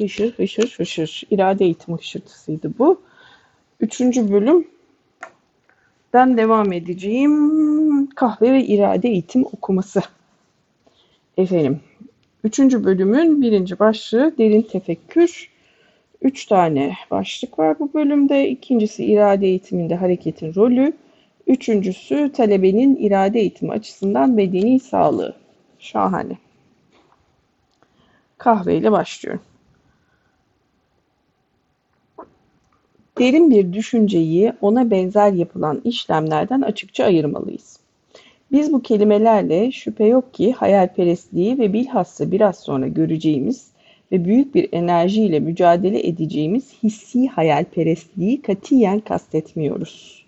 hışır hışır hışır. İrade eğitimi hışırtısıydı bu. Üçüncü bölümden devam edeceğim. Kahve ve irade eğitim okuması. Efendim, üçüncü bölümün birinci başlığı derin tefekkür. Üç tane başlık var bu bölümde. İkincisi irade eğitiminde hareketin rolü. Üçüncüsü talebenin irade eğitimi açısından bedeni sağlığı. Şahane. Kahveyle başlıyorum. Derin bir düşünceyi ona benzer yapılan işlemlerden açıkça ayırmalıyız. Biz bu kelimelerle şüphe yok ki hayalperestliği ve bilhassa biraz sonra göreceğimiz ve büyük bir enerjiyle mücadele edeceğimiz hissi hayalperestliği katiyen kastetmiyoruz.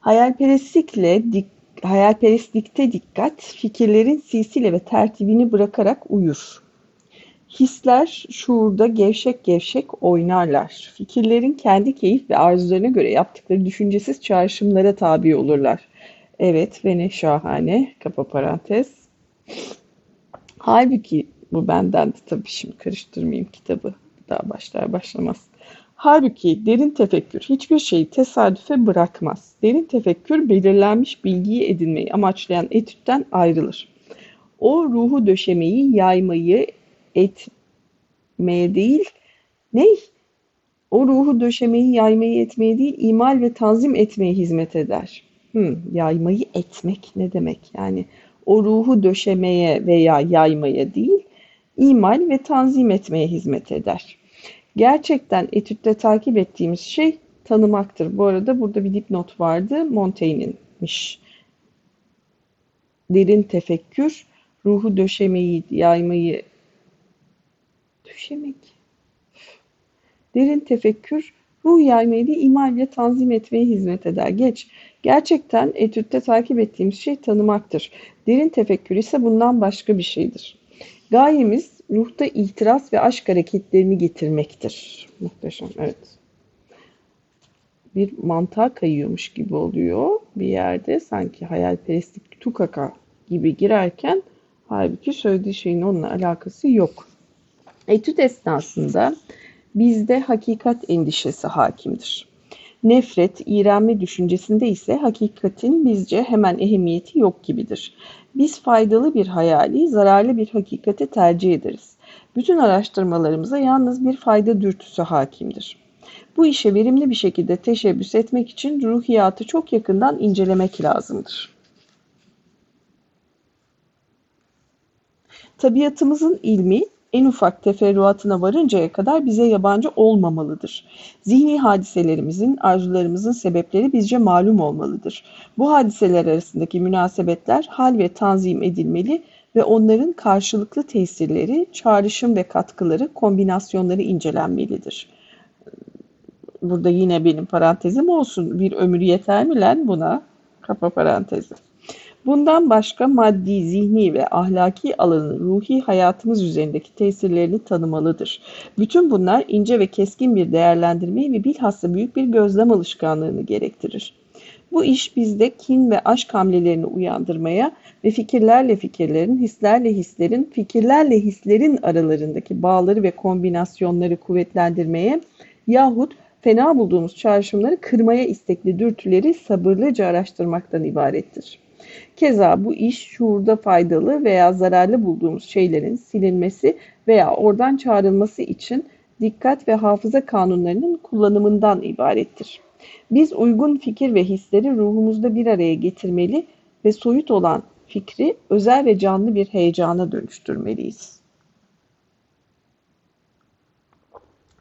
Hayalperestlikle dik, hayalperestlikte dikkat fikirlerin silsile ve tertibini bırakarak uyur. Hisler şuurda gevşek gevşek oynarlar. Fikirlerin kendi keyif ve arzularına göre yaptıkları düşüncesiz çağrışımlara tabi olurlar. Evet ve ne şahane. Kapa parantez. Halbuki bu benden de tabii şimdi karıştırmayayım kitabı. Daha başlar başlamaz. Halbuki derin tefekkür hiçbir şeyi tesadüfe bırakmaz. Derin tefekkür belirlenmiş bilgiyi edinmeyi amaçlayan etütten ayrılır. O ruhu döşemeyi, yaymayı, etmeye değil, ne? O ruhu döşemeyi, yaymayı, etmeye değil, imal ve tanzim etmeye hizmet eder. Hmm, yaymayı etmek ne demek? Yani o ruhu döşemeye veya yaymaya değil, imal ve tanzim etmeye hizmet eder. Gerçekten etütte takip ettiğimiz şey tanımaktır. Bu arada burada bir dipnot vardı. Montaigne'inmiş. Derin tefekkür, ruhu döşemeyi, yaymayı, döşemek. Derin tefekkür, ruh yaymayı değil, imal ve tanzim etmeye hizmet eder. Geç. Gerçekten etütte takip ettiğimiz şey tanımaktır. Derin tefekkür ise bundan başka bir şeydir. Gayemiz ruhta itiraz ve aşk hareketlerini getirmektir. Muhteşem, evet. Bir mantığa kayıyormuş gibi oluyor bir yerde. Sanki hayalperestlik tukaka gibi girerken halbuki söylediği şeyin onunla alakası yok. Etüt esnasında bizde hakikat endişesi hakimdir. Nefret, iğrenme düşüncesinde ise hakikatin bizce hemen ehemmiyeti yok gibidir. Biz faydalı bir hayali, zararlı bir hakikati tercih ederiz. Bütün araştırmalarımıza yalnız bir fayda dürtüsü hakimdir. Bu işe verimli bir şekilde teşebbüs etmek için ruhiyatı çok yakından incelemek lazımdır. Tabiatımızın ilmi en ufak teferruatına varıncaya kadar bize yabancı olmamalıdır. Zihni hadiselerimizin, arzularımızın sebepleri bizce malum olmalıdır. Bu hadiseler arasındaki münasebetler hal ve tanzim edilmeli ve onların karşılıklı tesirleri, çağrışım ve katkıları, kombinasyonları incelenmelidir. Burada yine benim parantezim olsun. Bir ömür yeter mi lan buna? Kapa parantezi. Bundan başka maddi, zihni ve ahlaki alanın ruhi hayatımız üzerindeki tesirlerini tanımalıdır. Bütün bunlar ince ve keskin bir değerlendirmeyi ve bilhassa büyük bir gözlem alışkanlığını gerektirir. Bu iş bizde kin ve aşk hamlelerini uyandırmaya ve fikirlerle fikirlerin, hislerle hislerin, fikirlerle hislerin aralarındaki bağları ve kombinasyonları kuvvetlendirmeye yahut fena bulduğumuz çağrışımları kırmaya istekli dürtüleri sabırlıca araştırmaktan ibarettir. Keza bu iş şuurda faydalı veya zararlı bulduğumuz şeylerin silinmesi veya oradan çağrılması için dikkat ve hafıza kanunlarının kullanımından ibarettir. Biz uygun fikir ve hisleri ruhumuzda bir araya getirmeli ve soyut olan fikri özel ve canlı bir heyecana dönüştürmeliyiz.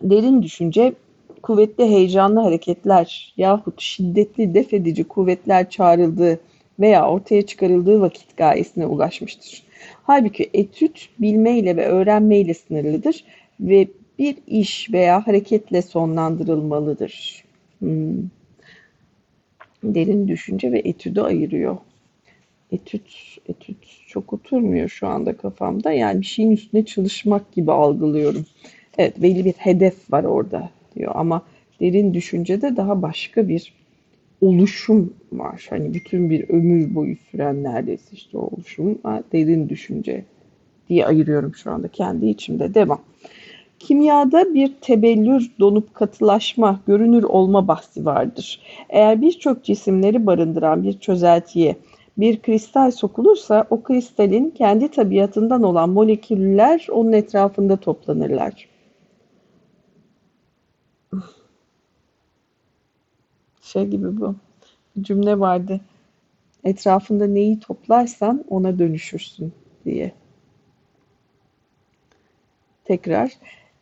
Derin düşünce, kuvvetli heyecanlı hareketler yahut şiddetli defedici kuvvetler çağrıldığı veya ortaya çıkarıldığı vakit gayesine ulaşmıştır. Halbuki etüt bilmeyle ve öğrenmeyle sınırlıdır ve bir iş veya hareketle sonlandırılmalıdır. Hmm. Derin düşünce ve etüdü ayırıyor. Etüt, etüt çok oturmuyor şu anda kafamda. Yani bir şeyin üstüne çalışmak gibi algılıyorum. Evet belli bir hedef var orada diyor ama derin düşüncede daha başka bir oluşum var. Hani bütün bir ömür boyu süren neredeyse işte o oluşum derin düşünce diye ayırıyorum şu anda kendi içimde. Devam. Kimyada bir tebellür, donup katılaşma, görünür olma bahsi vardır. Eğer birçok cisimleri barındıran bir çözeltiye bir kristal sokulursa o kristalin kendi tabiatından olan moleküller onun etrafında toplanırlar. Şey gibi bu. Cümle vardı. Etrafında neyi toplarsan ona dönüşürsün diye. Tekrar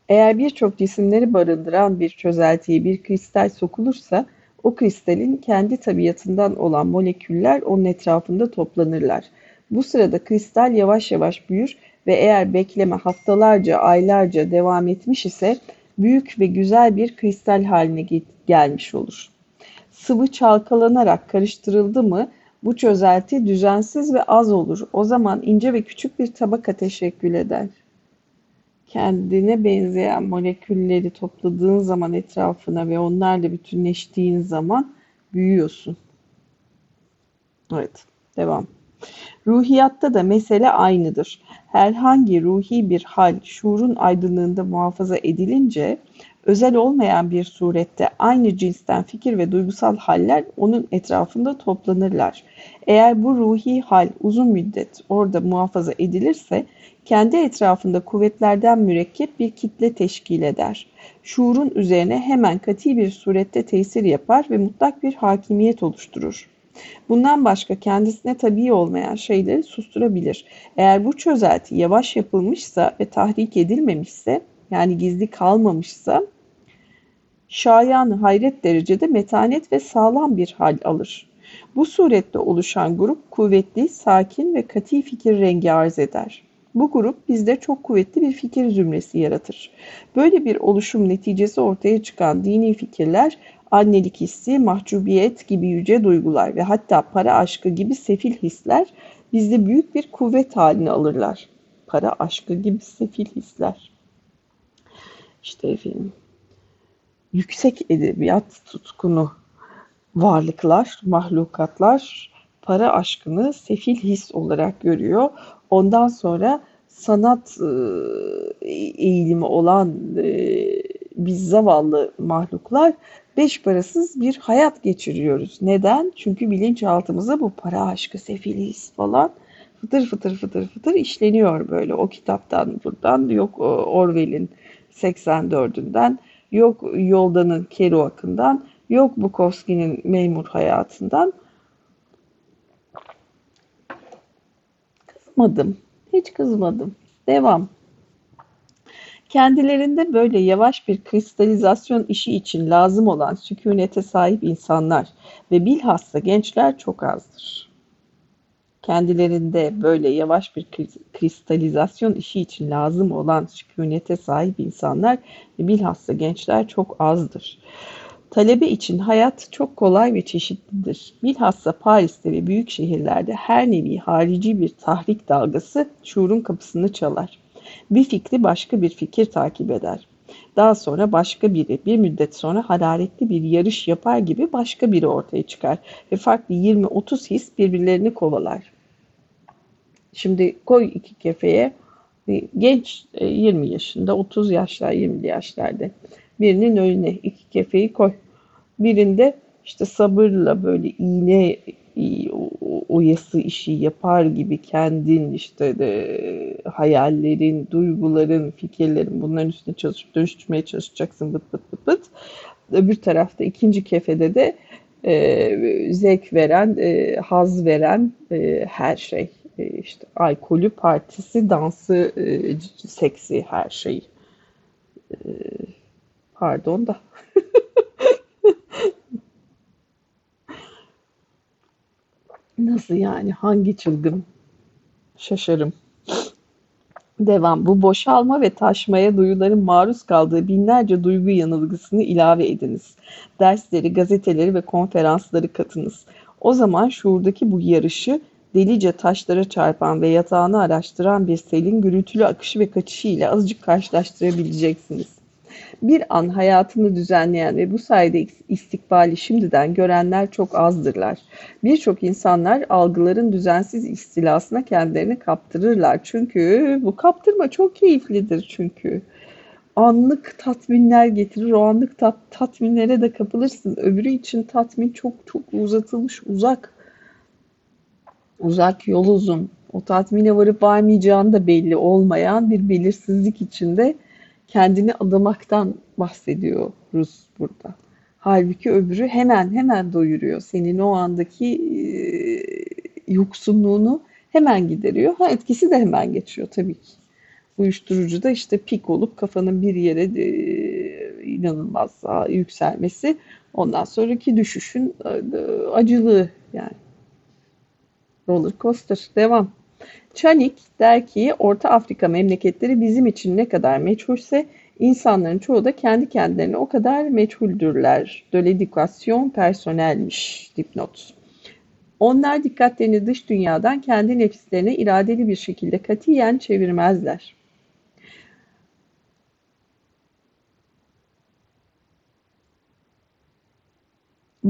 eğer birçok cisimleri barındıran bir çözeltiye bir kristal sokulursa o kristalin kendi tabiatından olan moleküller onun etrafında toplanırlar. Bu sırada kristal yavaş yavaş büyür ve eğer bekleme haftalarca, aylarca devam etmiş ise büyük ve güzel bir kristal haline gelmiş olur. Sıvı çalkalanarak karıştırıldı mı bu çözelti düzensiz ve az olur. O zaman ince ve küçük bir tabaka teşekkül eder kendine benzeyen molekülleri topladığın zaman etrafına ve onlarla bütünleştiğin zaman büyüyorsun. Evet, devam. Ruhiyatta da mesele aynıdır. Herhangi ruhi bir hal şuurun aydınlığında muhafaza edilince özel olmayan bir surette aynı cinsten fikir ve duygusal haller onun etrafında toplanırlar. Eğer bu ruhi hal uzun müddet orada muhafaza edilirse kendi etrafında kuvvetlerden mürekkep bir kitle teşkil eder. Şuurun üzerine hemen kati bir surette tesir yapar ve mutlak bir hakimiyet oluşturur. Bundan başka kendisine tabii olmayan şeyleri susturabilir. Eğer bu çözelti yavaş yapılmışsa ve tahrik edilmemişse, yani gizli kalmamışsa, şayan hayret derecede metanet ve sağlam bir hal alır. Bu surette oluşan grup kuvvetli, sakin ve kati fikir rengi arz eder. Bu grup bizde çok kuvvetli bir fikir zümresi yaratır. Böyle bir oluşum neticesi ortaya çıkan dini fikirler annelik hissi, mahcubiyet gibi yüce duygular ve hatta para aşkı gibi sefil hisler bizde büyük bir kuvvet halini alırlar. Para aşkı gibi sefil hisler. İşte efendim yüksek edebiyat tutkunu varlıklar, mahlukatlar para aşkını sefil his olarak görüyor. Ondan sonra sanat eğilimi olan biz zavallı mahluklar beş parasız bir hayat geçiriyoruz. Neden? Çünkü bilinçaltımıza bu para aşkı, sefiliz falan fıtır fıtır fıtır fıtır işleniyor böyle. O kitaptan buradan yok Orwell'in 84'ünden yok Yoldan'ın Kerouac'ından yok Bukowski'nin memur hayatından kızmadım. Hiç kızmadım. Devam. Kendilerinde böyle yavaş bir kristalizasyon işi için lazım olan sükunete sahip insanlar ve bilhassa gençler çok azdır. Kendilerinde böyle yavaş bir kristalizasyon işi için lazım olan sükunete sahip insanlar bilhassa gençler çok azdır. Talebe için hayat çok kolay ve çeşitlidir. Bilhassa Paris'te ve büyük şehirlerde her nevi harici bir tahrik dalgası şuurun kapısını çalar. Bir fikri başka bir fikir takip eder. Daha sonra başka biri, bir müddet sonra hararetli bir yarış yapar gibi başka biri ortaya çıkar ve farklı 20-30 his birbirlerini kovalar. Şimdi koy iki kefeye genç 20 e, yaşında, 30 yaşlar, 20 yaşlarda birinin önüne iki kefeyi koy. Birinde işte sabırla böyle iğne oyası işi yapar gibi kendin işte de hayallerin, duyguların, fikirlerin bunların üstüne çalışıp dönüştürmeye çalışacaksın bıt bıt bıt bıt. Öbür tarafta ikinci kefede de e, zevk veren, e, haz veren e, her şey. E, işte alkolü, partisi, dansı, e, seksi her şey. E, Pardon da. Nasıl yani? Hangi çılgın? Şaşarım. Devam. Bu boşalma ve taşmaya duyuların maruz kaldığı binlerce duygu yanılgısını ilave ediniz. Dersleri, gazeteleri ve konferansları katınız. O zaman şuurdaki bu yarışı delice taşlara çarpan ve yatağını araştıran bir selin gürültülü akışı ve kaçışı ile azıcık karşılaştırabileceksiniz bir an hayatını düzenleyen ve bu sayede istikbali şimdiden görenler çok azdırlar. Birçok insanlar algıların düzensiz istilasına kendilerini kaptırırlar. Çünkü bu kaptırma çok keyiflidir çünkü. anlık tatminler getirir. O anlık tat, tatminlere de kapılırsın. Öbürü için tatmin çok çok uzatılmış, uzak. Uzak, yol uzun. O tatmine varıp varmayacağını da belli olmayan bir belirsizlik içinde kendini adamaktan bahsediyoruz burada. Halbuki öbürü hemen hemen doyuruyor. Senin o andaki e, yoksunluğunu hemen gideriyor. Ha etkisi de hemen geçiyor tabii ki. Uyuşturucu da işte pik olup kafanın bir yere e, inanılmaz yükselmesi. Ondan sonraki düşüşün e, acılığı yani. Roller coaster. Devam. Çanik der ki Orta Afrika memleketleri bizim için ne kadar meçhulse insanların çoğu da kendi kendilerine o kadar meçhuldürler. De l'education personelmiş dipnot. Onlar dikkatlerini dış dünyadan kendi nefislerine iradeli bir şekilde katiyen çevirmezler.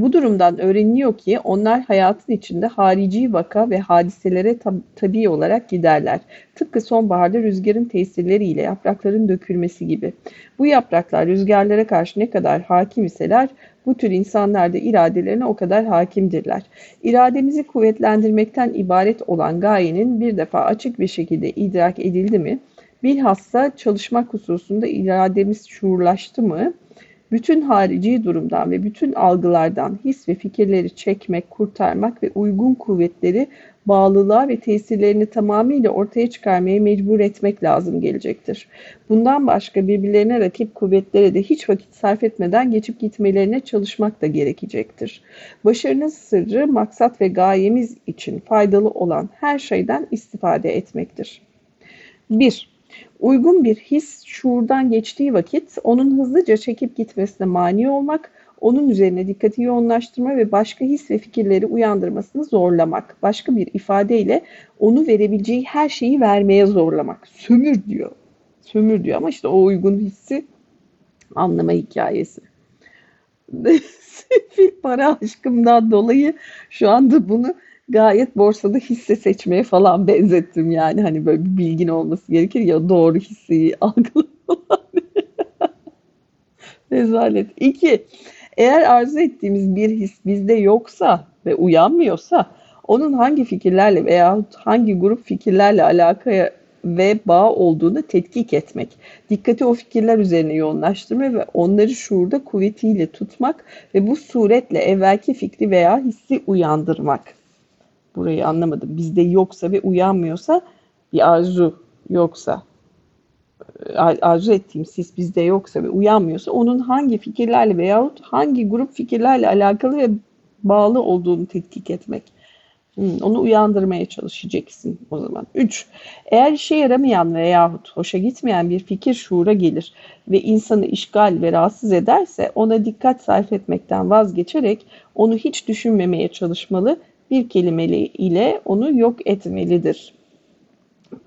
Bu durumdan öğreniliyor ki onlar hayatın içinde harici vaka ve hadiselere tab tabii olarak giderler. Tıpkı sonbaharda rüzgarın tesirleriyle yaprakların dökülmesi gibi. Bu yapraklar rüzgarlara karşı ne kadar hakim iseler bu tür insanlar da iradelerine o kadar hakimdirler. İrademizi kuvvetlendirmekten ibaret olan gayenin bir defa açık bir şekilde idrak edildi mi, bilhassa çalışmak hususunda irademiz şuurlaştı mı, bütün harici durumdan ve bütün algılardan his ve fikirleri çekmek, kurtarmak ve uygun kuvvetleri bağlılığa ve tesirlerini tamamıyla ortaya çıkarmaya mecbur etmek lazım gelecektir. Bundan başka birbirlerine rakip kuvvetlere de hiç vakit sarf etmeden geçip gitmelerine çalışmak da gerekecektir. Başarının sırrı maksat ve gayemiz için faydalı olan her şeyden istifade etmektir. 1. Uygun bir his şuurdan geçtiği vakit onun hızlıca çekip gitmesine mani olmak, onun üzerine dikkati yoğunlaştırma ve başka his ve fikirleri uyandırmasını zorlamak. Başka bir ifadeyle onu verebileceği her şeyi vermeye zorlamak. Sömür diyor. Sömür diyor ama işte o uygun hissi anlama hikayesi. Sefil para aşkımdan dolayı şu anda bunu gayet borsada hisse seçmeye falan benzettim yani hani böyle bir bilgin olması gerekir ya doğru hisseyi algılama Rezalet. İki, eğer arzu ettiğimiz bir his bizde yoksa ve uyanmıyorsa onun hangi fikirlerle veya hangi grup fikirlerle alakaya ve bağ olduğunu tetkik etmek. Dikkati o fikirler üzerine yoğunlaştırma ve onları şuurda kuvvetiyle tutmak ve bu suretle evvelki fikri veya hissi uyandırmak. Burayı anlamadım. Bizde yoksa ve uyanmıyorsa bir arzu yoksa arzu ettiğim sis bizde yoksa ve uyanmıyorsa onun hangi fikirlerle veyahut hangi grup fikirlerle alakalı ve bağlı olduğunu tetkik etmek. Hmm, onu uyandırmaya çalışacaksın o zaman. 3. Eğer işe yaramayan veyahut hoşa gitmeyen bir fikir şuura gelir ve insanı işgal ve rahatsız ederse ona dikkat sarf etmekten vazgeçerek onu hiç düşünmemeye çalışmalı, bir kelimeli ile onu yok etmelidir.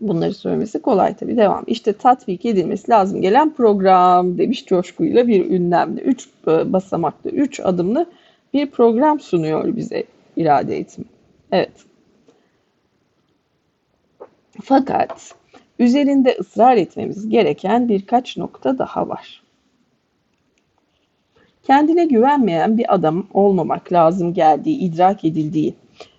Bunları söylemesi kolay tabii. Devam. İşte tatbik edilmesi lazım gelen program demiş coşkuyla bir ünlemli. Üç e, basamaklı, üç adımlı bir program sunuyor bize irade eğitimi. Evet. Fakat üzerinde ısrar etmemiz gereken birkaç nokta daha var. Kendine güvenmeyen bir adam olmamak lazım geldiği, idrak edildiği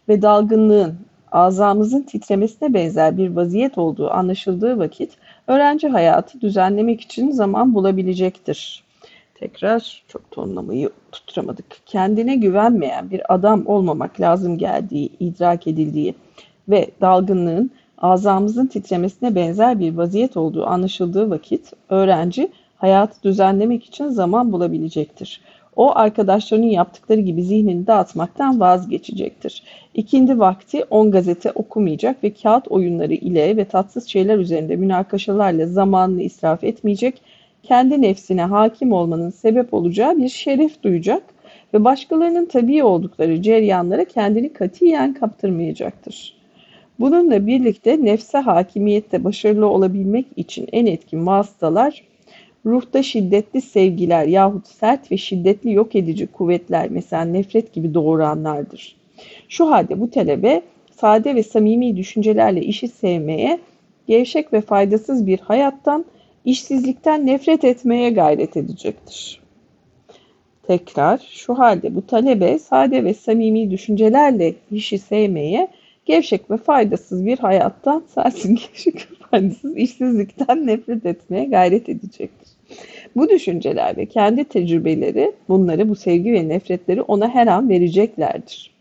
ve dalgınlığın azamızın titremesine benzer bir vaziyet olduğu anlaşıldığı vakit öğrenci hayatı düzenlemek için zaman bulabilecektir. Tekrar çok tonlamayı tutturamadık. Kendine güvenmeyen bir adam olmamak lazım geldiği, idrak edildiği ve dalgınlığın azamızın titremesine benzer bir vaziyet olduğu anlaşıldığı vakit öğrenci hayatı düzenlemek için zaman bulabilecektir. O arkadaşlarının yaptıkları gibi zihnini dağıtmaktan vazgeçecektir. İkindi vakti on gazete okumayacak ve kağıt oyunları ile ve tatsız şeyler üzerinde münakaşalarla zamanını israf etmeyecek, kendi nefsine hakim olmanın sebep olacağı bir şeref duyacak ve başkalarının tabii oldukları ceryanlara kendini katiyen kaptırmayacaktır. Bununla birlikte nefse hakimiyette başarılı olabilmek için en etkin vasıtalar ruhta şiddetli sevgiler yahut sert ve şiddetli yok edici kuvvetler mesela nefret gibi doğuranlardır. Şu halde bu talebe sade ve samimi düşüncelerle işi sevmeye, gevşek ve faydasız bir hayattan işsizlikten nefret etmeye gayret edecektir. Tekrar şu halde bu talebe sade ve samimi düşüncelerle işi sevmeye, gevşek ve faydasız bir hayattan sensin gevşek ve faydasız işsizlikten nefret etmeye gayret edecektir. Bu düşünceler ve kendi tecrübeleri bunları bu sevgi ve nefretleri ona her an vereceklerdir.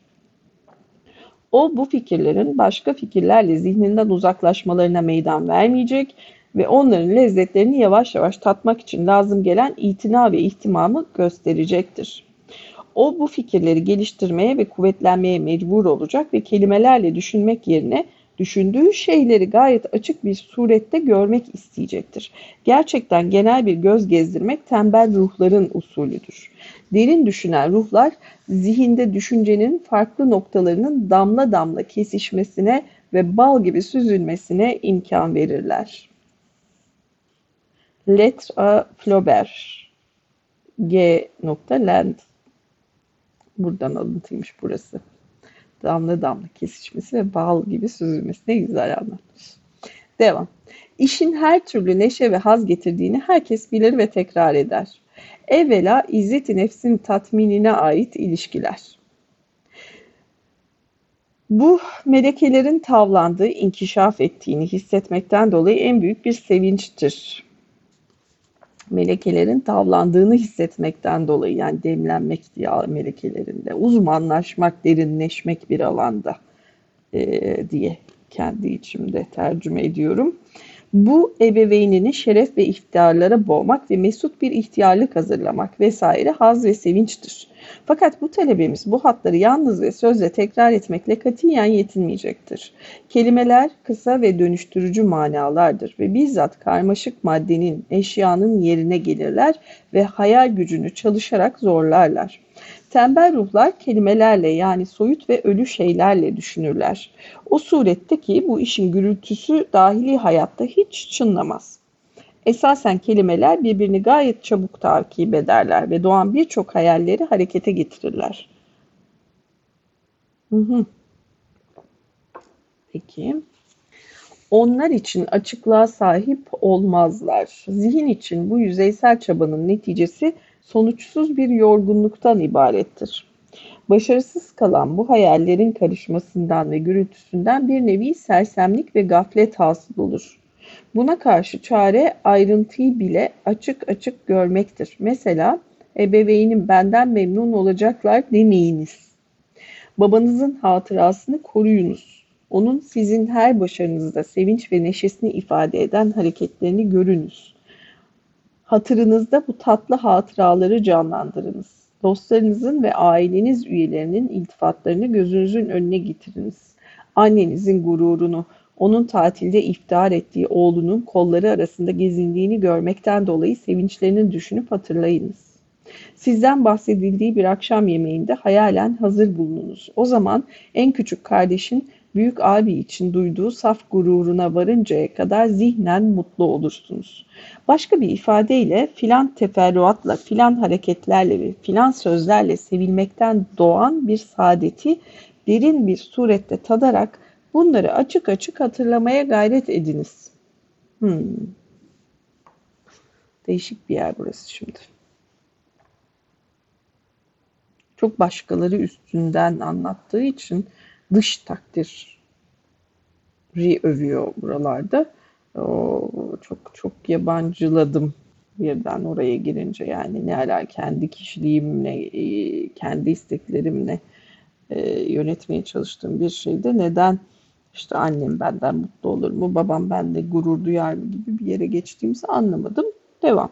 O bu fikirlerin başka fikirlerle zihninden uzaklaşmalarına meydan vermeyecek ve onların lezzetlerini yavaş yavaş tatmak için lazım gelen itina ve ihtimamı gösterecektir. O bu fikirleri geliştirmeye ve kuvvetlenmeye mecbur olacak ve kelimelerle düşünmek yerine düşündüğü şeyleri gayet açık bir surette görmek isteyecektir. Gerçekten genel bir göz gezdirmek tembel ruhların usulüdür. Derin düşünen ruhlar zihinde düşüncenin farklı noktalarının damla damla kesişmesine ve bal gibi süzülmesine imkan verirler. Lettre Flaubert G. Land Buradan alıntıymış burası. Damla damla kesişmesi ve bal gibi süzülmesi ne güzel anlatmış. Devam. İşin her türlü neşe ve haz getirdiğini herkes bilir ve tekrar eder. Evvela izzeti nefsin tatminine ait ilişkiler. Bu melekelerin tavlandığı, inkişaf ettiğini hissetmekten dolayı en büyük bir sevinçtir melekelerin tavlandığını hissetmekten dolayı yani demlenmek diye melekelerinde uzmanlaşmak, derinleşmek bir alanda e, diye kendi içimde tercüme ediyorum. Bu ebeveynini şeref ve iftiharlara boğmak ve mesut bir ihtiyarlık hazırlamak vesaire haz ve sevinçtir. Fakat bu talebemiz bu hatları yalnız ve sözle tekrar etmekle katiyen yetinmeyecektir. Kelimeler kısa ve dönüştürücü manalardır ve bizzat karmaşık maddenin, eşyanın yerine gelirler ve hayal gücünü çalışarak zorlarlar. Tembel ruhlar kelimelerle yani soyut ve ölü şeylerle düşünürler. O surette ki bu işin gürültüsü dahili hayatta hiç çınlamaz. Esasen kelimeler birbirini gayet çabuk takip ederler ve doğan birçok hayalleri harekete getirirler. Hı hı. Peki. Onlar için açıklığa sahip olmazlar. Zihin için bu yüzeysel çabanın neticesi sonuçsuz bir yorgunluktan ibarettir. Başarısız kalan bu hayallerin karışmasından ve gürültüsünden bir nevi sersemlik ve gaflet hasıl olur. Buna karşı çare ayrıntıyı bile açık açık görmektir. Mesela ebeveynim benden memnun olacaklar demeyiniz. Babanızın hatırasını koruyunuz. Onun sizin her başarınızda sevinç ve neşesini ifade eden hareketlerini görünüz. Hatırınızda bu tatlı hatıraları canlandırınız. Dostlarınızın ve aileniz üyelerinin iltifatlarını gözünüzün önüne getiriniz. Annenizin gururunu, onun tatilde iftihar ettiği oğlunun kolları arasında gezindiğini görmekten dolayı sevinçlerini düşünüp hatırlayınız. Sizden bahsedildiği bir akşam yemeğinde hayalen hazır bulununuz. O zaman en küçük kardeşin büyük abi için duyduğu saf gururuna varıncaya kadar zihnen mutlu olursunuz. Başka bir ifadeyle filan teferruatla, filan hareketlerle ve filan sözlerle sevilmekten doğan bir saadeti derin bir surette tadarak bunları açık açık hatırlamaya gayret ediniz. Hmm. Değişik bir yer burası şimdi. Çok başkaları üstünden anlattığı için dış takdiri övüyor buralarda. O, çok çok yabancıladım birden oraya girince yani ne ala kendi kişiliğimle, e, kendi isteklerimle e, yönetmeye çalıştığım bir şeyde neden işte annem benden mutlu olur mu, babam bende gurur duyar mı gibi bir yere geçtiğimizi anlamadım. Devam.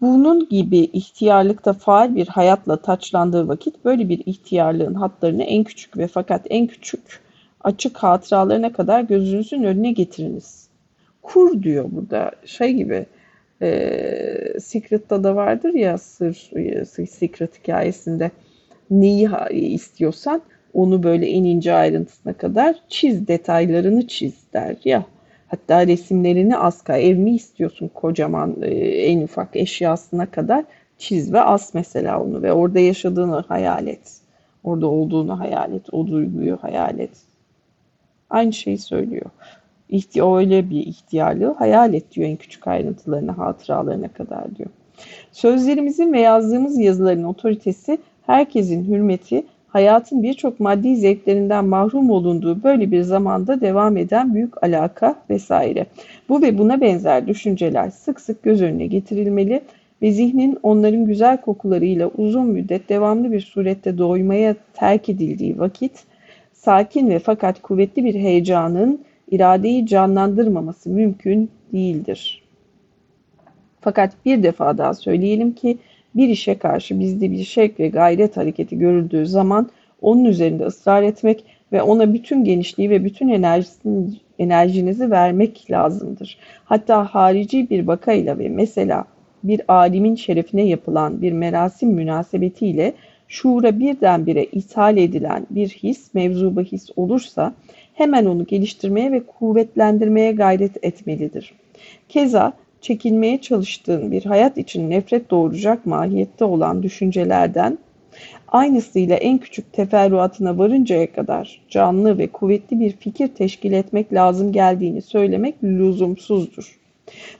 Bunun gibi ihtiyarlıkta faal bir hayatla taçlandığı vakit böyle bir ihtiyarlığın hatlarını en küçük ve fakat en küçük açık hatıralarına kadar gözünüzün önüne getiriniz. Kur diyor burada şey gibi e, Secret'ta da vardır ya sır, e, Secret hikayesinde neyi istiyorsan onu böyle en ince ayrıntısına kadar çiz detaylarını çiz der ya. Hatta resimlerini aska ev mi istiyorsun kocaman e, en ufak eşyasına kadar çiz ve as mesela onu ve orada yaşadığını hayal et. Orada olduğunu hayal et. O duyguyu hayal et. Aynı şeyi söylüyor. İhti öyle bir ihtiyarlığı hayal et diyor en küçük ayrıntılarına, hatıralarına kadar diyor. Sözlerimizin ve yazdığımız yazıların otoritesi, herkesin hürmeti, hayatın birçok maddi zevklerinden mahrum olunduğu böyle bir zamanda devam eden büyük alaka vesaire. Bu ve buna benzer düşünceler sık sık göz önüne getirilmeli ve zihnin onların güzel kokularıyla uzun müddet devamlı bir surette doymaya terk edildiği vakit, sakin ve fakat kuvvetli bir heyecanın iradeyi canlandırmaması mümkün değildir. Fakat bir defa daha söyleyelim ki bir işe karşı bizde bir şevk ve gayret hareketi görüldüğü zaman onun üzerinde ısrar etmek ve ona bütün genişliği ve bütün enerjisini, enerjinizi vermek lazımdır. Hatta harici bir bakayla ve mesela bir alimin şerefine yapılan bir merasim münasebetiyle şuura birdenbire ithal edilen bir his, mevzu bahis olursa hemen onu geliştirmeye ve kuvvetlendirmeye gayret etmelidir. Keza çekilmeye çalıştığın bir hayat için nefret doğuracak mahiyette olan düşüncelerden aynısıyla en küçük teferruatına varıncaya kadar canlı ve kuvvetli bir fikir teşkil etmek lazım geldiğini söylemek lüzumsuzdur.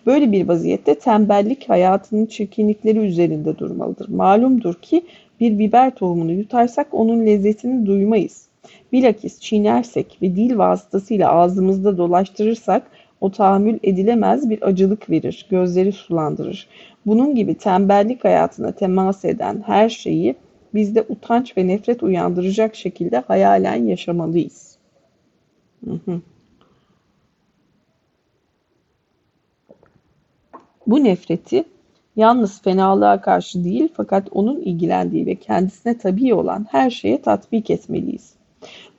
Böyle bir vaziyette tembellik hayatının çirkinlikleri üzerinde durmalıdır. Malumdur ki bir biber tohumunu yutarsak onun lezzetini duymayız. Bilakis çiğnersek ve dil vasıtasıyla ağzımızda dolaştırırsak o tahammül edilemez bir acılık verir, gözleri sulandırır. Bunun gibi tembellik hayatına temas eden her şeyi bizde utanç ve nefret uyandıracak şekilde hayalen yaşamalıyız. Bu nefreti yalnız fenalığa karşı değil fakat onun ilgilendiği ve kendisine tabi olan her şeye tatbik etmeliyiz.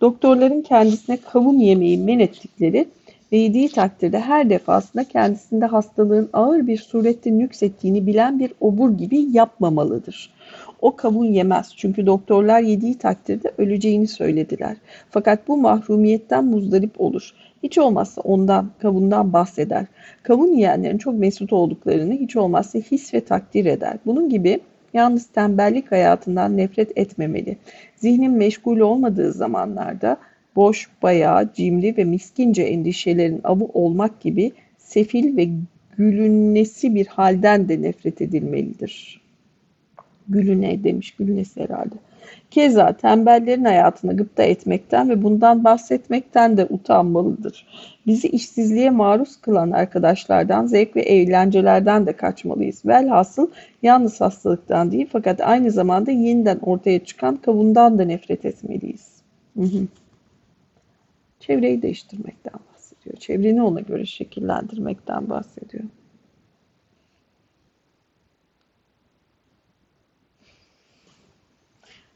Doktorların kendisine kavun yemeği men ettikleri ve yediği takdirde her defasında kendisinde hastalığın ağır bir surette nüksettiğini bilen bir obur gibi yapmamalıdır. O kavun yemez çünkü doktorlar yediği takdirde öleceğini söylediler. Fakat bu mahrumiyetten muzdarip olur. Hiç olmazsa ondan, kavundan bahseder. Kavun yiyenlerin çok mesut olduklarını hiç olmazsa his ve takdir eder. Bunun gibi yalnız tembellik hayatından nefret etmemeli. Zihnin meşgul olmadığı zamanlarda boş, bayağı, cimri ve miskince endişelerin avı olmak gibi sefil ve gülünnesi bir halden de nefret edilmelidir. Gülüne demiş, gülünesi herhalde. Keza tembellerin hayatını gıpta etmekten ve bundan bahsetmekten de utanmalıdır. Bizi işsizliğe maruz kılan arkadaşlardan, zevk ve eğlencelerden de kaçmalıyız. Velhasıl yalnız hastalıktan değil fakat aynı zamanda yeniden ortaya çıkan kavundan da nefret etmeliyiz. Hı hı. Çevreyi değiştirmekten bahsediyor. Çevreni ona göre şekillendirmekten bahsediyor.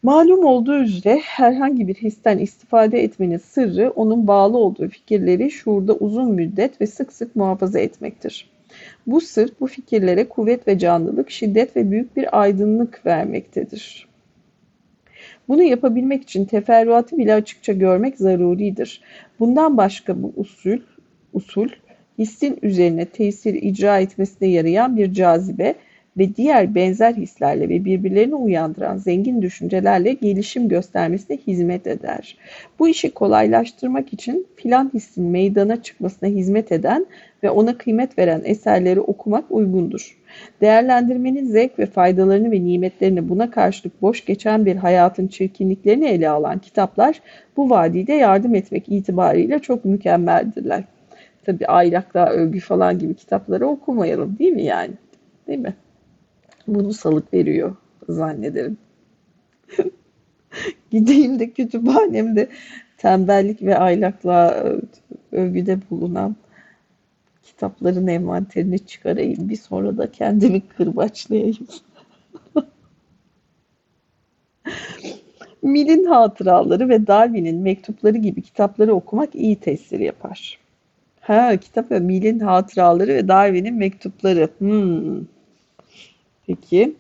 Malum olduğu üzere herhangi bir histen istifade etmenin sırrı onun bağlı olduğu fikirleri şuurda uzun müddet ve sık sık muhafaza etmektir. Bu sır bu fikirlere kuvvet ve canlılık, şiddet ve büyük bir aydınlık vermektedir. Bunu yapabilmek için teferruatı bile açıkça görmek zaruridir. Bundan başka bu usul, usul hissin üzerine tesir icra etmesine yarayan bir cazibe ve diğer benzer hislerle ve birbirlerini uyandıran zengin düşüncelerle gelişim göstermesine hizmet eder. Bu işi kolaylaştırmak için filan hissin meydana çıkmasına hizmet eden ve ona kıymet veren eserleri okumak uygundur. Değerlendirmenin zevk ve faydalarını ve nimetlerini buna karşılık boş geçen bir hayatın çirkinliklerini ele alan kitaplar bu vadide yardım etmek itibariyle çok mükemmeldirler. Tabi aylaklığa övgü falan gibi kitapları okumayalım değil mi yani? Değil mi? Bunu salık veriyor zannederim. Gideyim de kütüphanemde tembellik ve aylaklığa övgüde bulunan kitapların envanterini çıkarayım. Bir sonra da kendimi kırbaçlayayım. Mill'in hatıraları ve Darwin'in mektupları gibi kitapları okumak iyi tesir yapar. Ha, kitap ve Mill'in hatıraları ve Darwin'in mektupları. Hmm. Peki.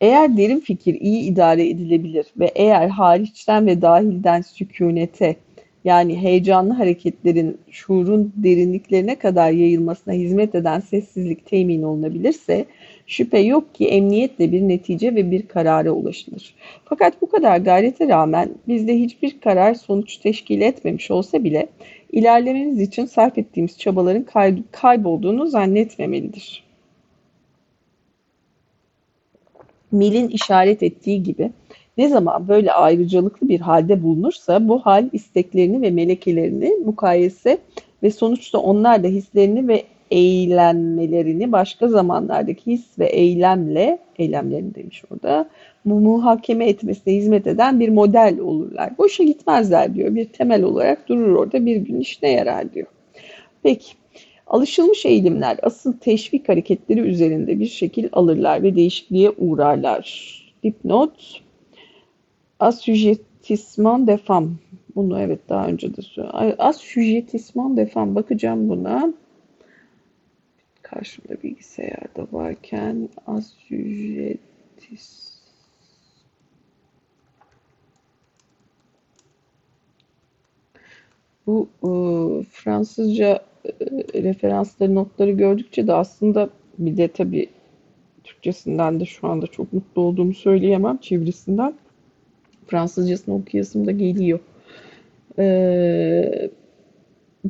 Eğer derin fikir iyi idare edilebilir ve eğer hariçten ve dahilden sükunete yani heyecanlı hareketlerin şuurun derinliklerine kadar yayılmasına hizmet eden sessizlik temin olunabilirse, Şüphe yok ki emniyetle bir netice ve bir karara ulaşılır. Fakat bu kadar gayrete rağmen bizde hiçbir karar sonuç teşkil etmemiş olsa bile ilerlememiz için sarf ettiğimiz çabaların kay kaybolduğunu zannetmemelidir. Mill'in işaret ettiği gibi ne zaman böyle ayrıcalıklı bir halde bulunursa bu hal isteklerini ve melekelerini mukayese ve sonuçta onlar da hislerini ve eğlenmelerini başka zamanlardaki his ve eylemle, eylemlerini demiş orada, muhakeme etmesine hizmet eden bir model olurlar. Boşa gitmezler diyor. Bir temel olarak durur orada bir gün işine yarar diyor. Peki. Alışılmış eğilimler asıl teşvik hareketleri üzerinde bir şekil alırlar ve değişikliğe uğrarlar. Dipnot Assujettissement de femme. Bunu evet daha önce de söyledim. Assujettissement de femme. Bakacağım buna. Karşımda bilgisayarda varken assujettis Bu e, Fransızca e, referansları, notları gördükçe de aslında bir de tabii Türkçesinden de şu anda çok mutlu olduğumu söyleyemem çevirisinden. Fransızcasını okuyasım da geliyor. Ee,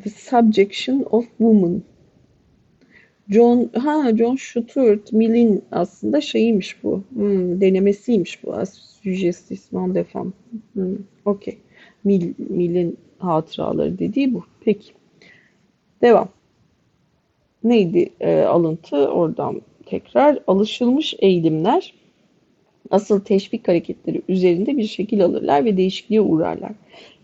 the Subjection of Woman. John, ha John Stuart Mill'in aslında şeyiymiş bu. Hmm, denemesiymiş bu. Suggestion de femme. Hmm, Okey. Mill, Mill'in hatıraları dediği bu. Peki. Devam. Neydi e, alıntı? Oradan tekrar. Alışılmış eğilimler asıl teşvik hareketleri üzerinde bir şekil alırlar ve değişikliğe uğrarlar.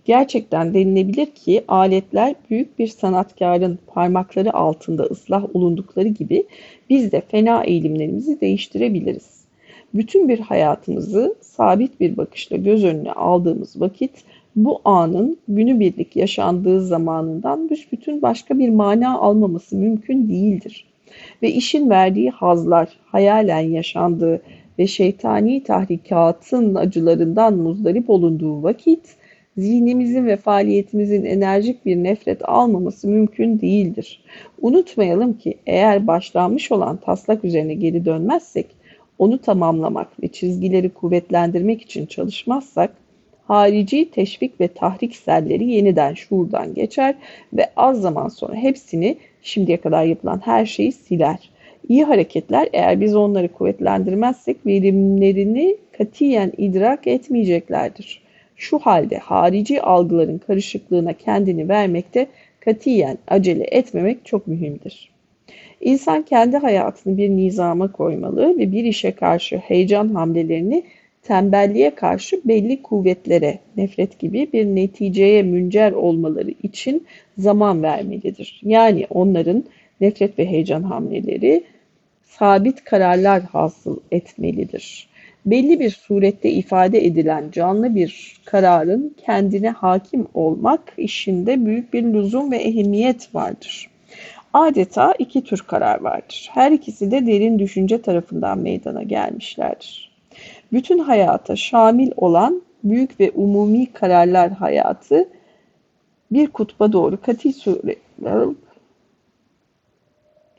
Gerçekten denilebilir ki aletler büyük bir sanatkarın parmakları altında ıslah olundukları gibi biz de fena eğilimlerimizi değiştirebiliriz. Bütün bir hayatımızı sabit bir bakışla göz önüne aldığımız vakit bu anın günübirlik yaşandığı zamanından büsbütün başka bir mana almaması mümkün değildir. Ve işin verdiği hazlar hayalen yaşandığı ve şeytani tahrikatın acılarından muzdarip olunduğu vakit zihnimizin ve faaliyetimizin enerjik bir nefret almaması mümkün değildir. Unutmayalım ki eğer başlanmış olan taslak üzerine geri dönmezsek, onu tamamlamak ve çizgileri kuvvetlendirmek için çalışmazsak, harici teşvik ve tahrik selleri yeniden şuurdan geçer ve az zaman sonra hepsini şimdiye kadar yapılan her şeyi siler. İyi hareketler eğer biz onları kuvvetlendirmezsek verimlerini katiyen idrak etmeyeceklerdir. Şu halde harici algıların karışıklığına kendini vermekte katiyen acele etmemek çok mühimdir. İnsan kendi hayatını bir nizama koymalı ve bir işe karşı heyecan hamlelerini tembelliğe karşı belli kuvvetlere, nefret gibi bir neticeye müncer olmaları için zaman vermelidir. Yani onların nefret ve heyecan hamleleri sabit kararlar hasıl etmelidir. Belli bir surette ifade edilen canlı bir kararın kendine hakim olmak işinde büyük bir lüzum ve ehemmiyet vardır. Adeta iki tür karar vardır. Her ikisi de derin düşünce tarafından meydana gelmişlerdir. Bütün hayata şamil olan büyük ve umumi kararlar hayatı bir kutba doğru kati sure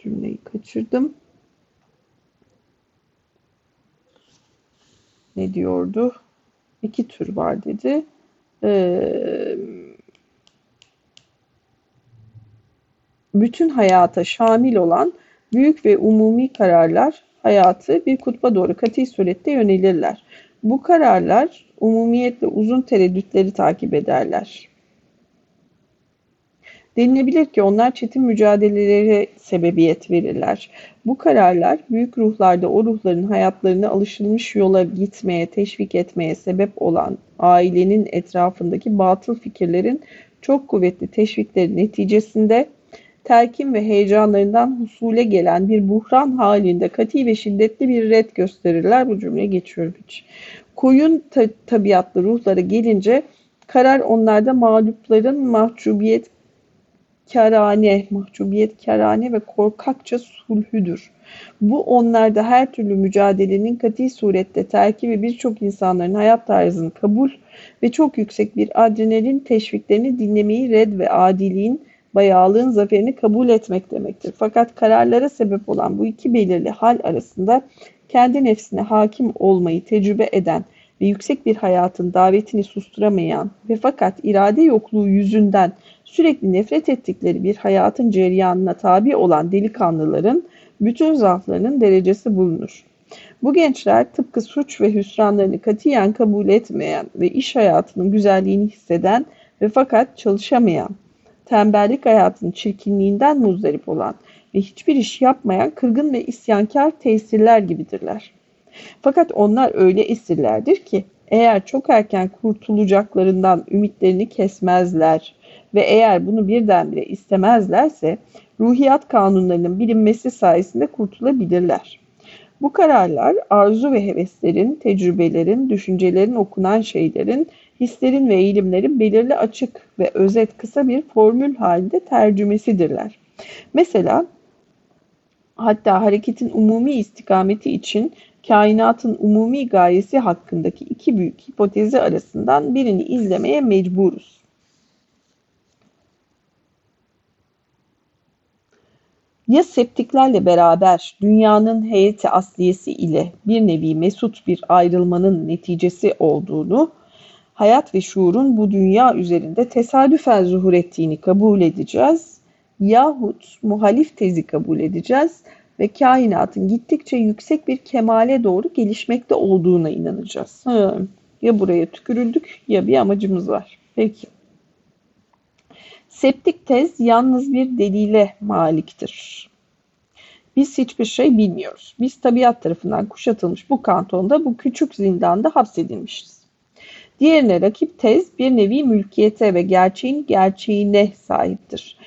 cümleyi kaçırdım. Ne diyordu? İki tür var dedi. Ee, bütün hayata şamil olan büyük ve umumi kararlar hayatı bir kutba doğru katı surette yönelirler. Bu kararlar umumiyetle uzun tereddütleri takip ederler. Denilebilir ki onlar çetin mücadelelere sebebiyet verirler. Bu kararlar büyük ruhlarda o ruhların hayatlarını alışılmış yola gitmeye, teşvik etmeye sebep olan ailenin etrafındaki batıl fikirlerin çok kuvvetli teşvikleri neticesinde terkin ve heyecanlarından husule gelen bir buhran halinde kati ve şiddetli bir red gösterirler. Bu cümleye geçiyorum hiç. Koyun ta tabiatlı ruhlara gelince karar onlarda mağlupların mahcubiyet kârane, mahcubiyet kârane ve korkakça sulhüdür. Bu onlarda her türlü mücadelenin kati surette terki ve birçok insanların hayat tarzını kabul ve çok yüksek bir adrenalin teşviklerini dinlemeyi red ve adiliğin bayağılığın zaferini kabul etmek demektir. Fakat kararlara sebep olan bu iki belirli hal arasında kendi nefsine hakim olmayı tecrübe eden ve yüksek bir hayatın davetini susturamayan ve fakat irade yokluğu yüzünden sürekli nefret ettikleri bir hayatın cereyanına tabi olan delikanlıların bütün zaaflarının derecesi bulunur. Bu gençler tıpkı suç ve hüsranlarını katiyen kabul etmeyen ve iş hayatının güzelliğini hisseden ve fakat çalışamayan, tembellik hayatının çirkinliğinden muzdarip olan ve hiçbir iş yapmayan kırgın ve isyankar tesirler gibidirler. Fakat onlar öyle esirlerdir ki eğer çok erken kurtulacaklarından ümitlerini kesmezler ve eğer bunu birdenbire istemezlerse ruhiyat kanunlarının bilinmesi sayesinde kurtulabilirler. Bu kararlar arzu ve heveslerin, tecrübelerin, düşüncelerin okunan şeylerin, hislerin ve eğilimlerin belirli açık ve özet kısa bir formül halinde tercümesidirler. Mesela hatta hareketin umumi istikameti için kainatın umumi gayesi hakkındaki iki büyük hipotezi arasından birini izlemeye mecburuz. Ya septiklerle beraber dünyanın heyeti asliyesi ile bir nevi mesut bir ayrılmanın neticesi olduğunu, hayat ve şuurun bu dünya üzerinde tesadüfen zuhur ettiğini kabul edeceğiz yahut muhalif tezi kabul edeceğiz ve kainatın gittikçe yüksek bir kemale doğru gelişmekte olduğuna inanacağız. Hı, ya buraya tükürüldük ya bir amacımız var. Peki. Septik tez yalnız bir delile maliktir. Biz hiçbir şey bilmiyoruz. Biz tabiat tarafından kuşatılmış bu kantonda, bu küçük zindanda hapsedilmişiz. Diğerine rakip tez bir nevi mülkiyete ve gerçeğin gerçeğine sahiptir.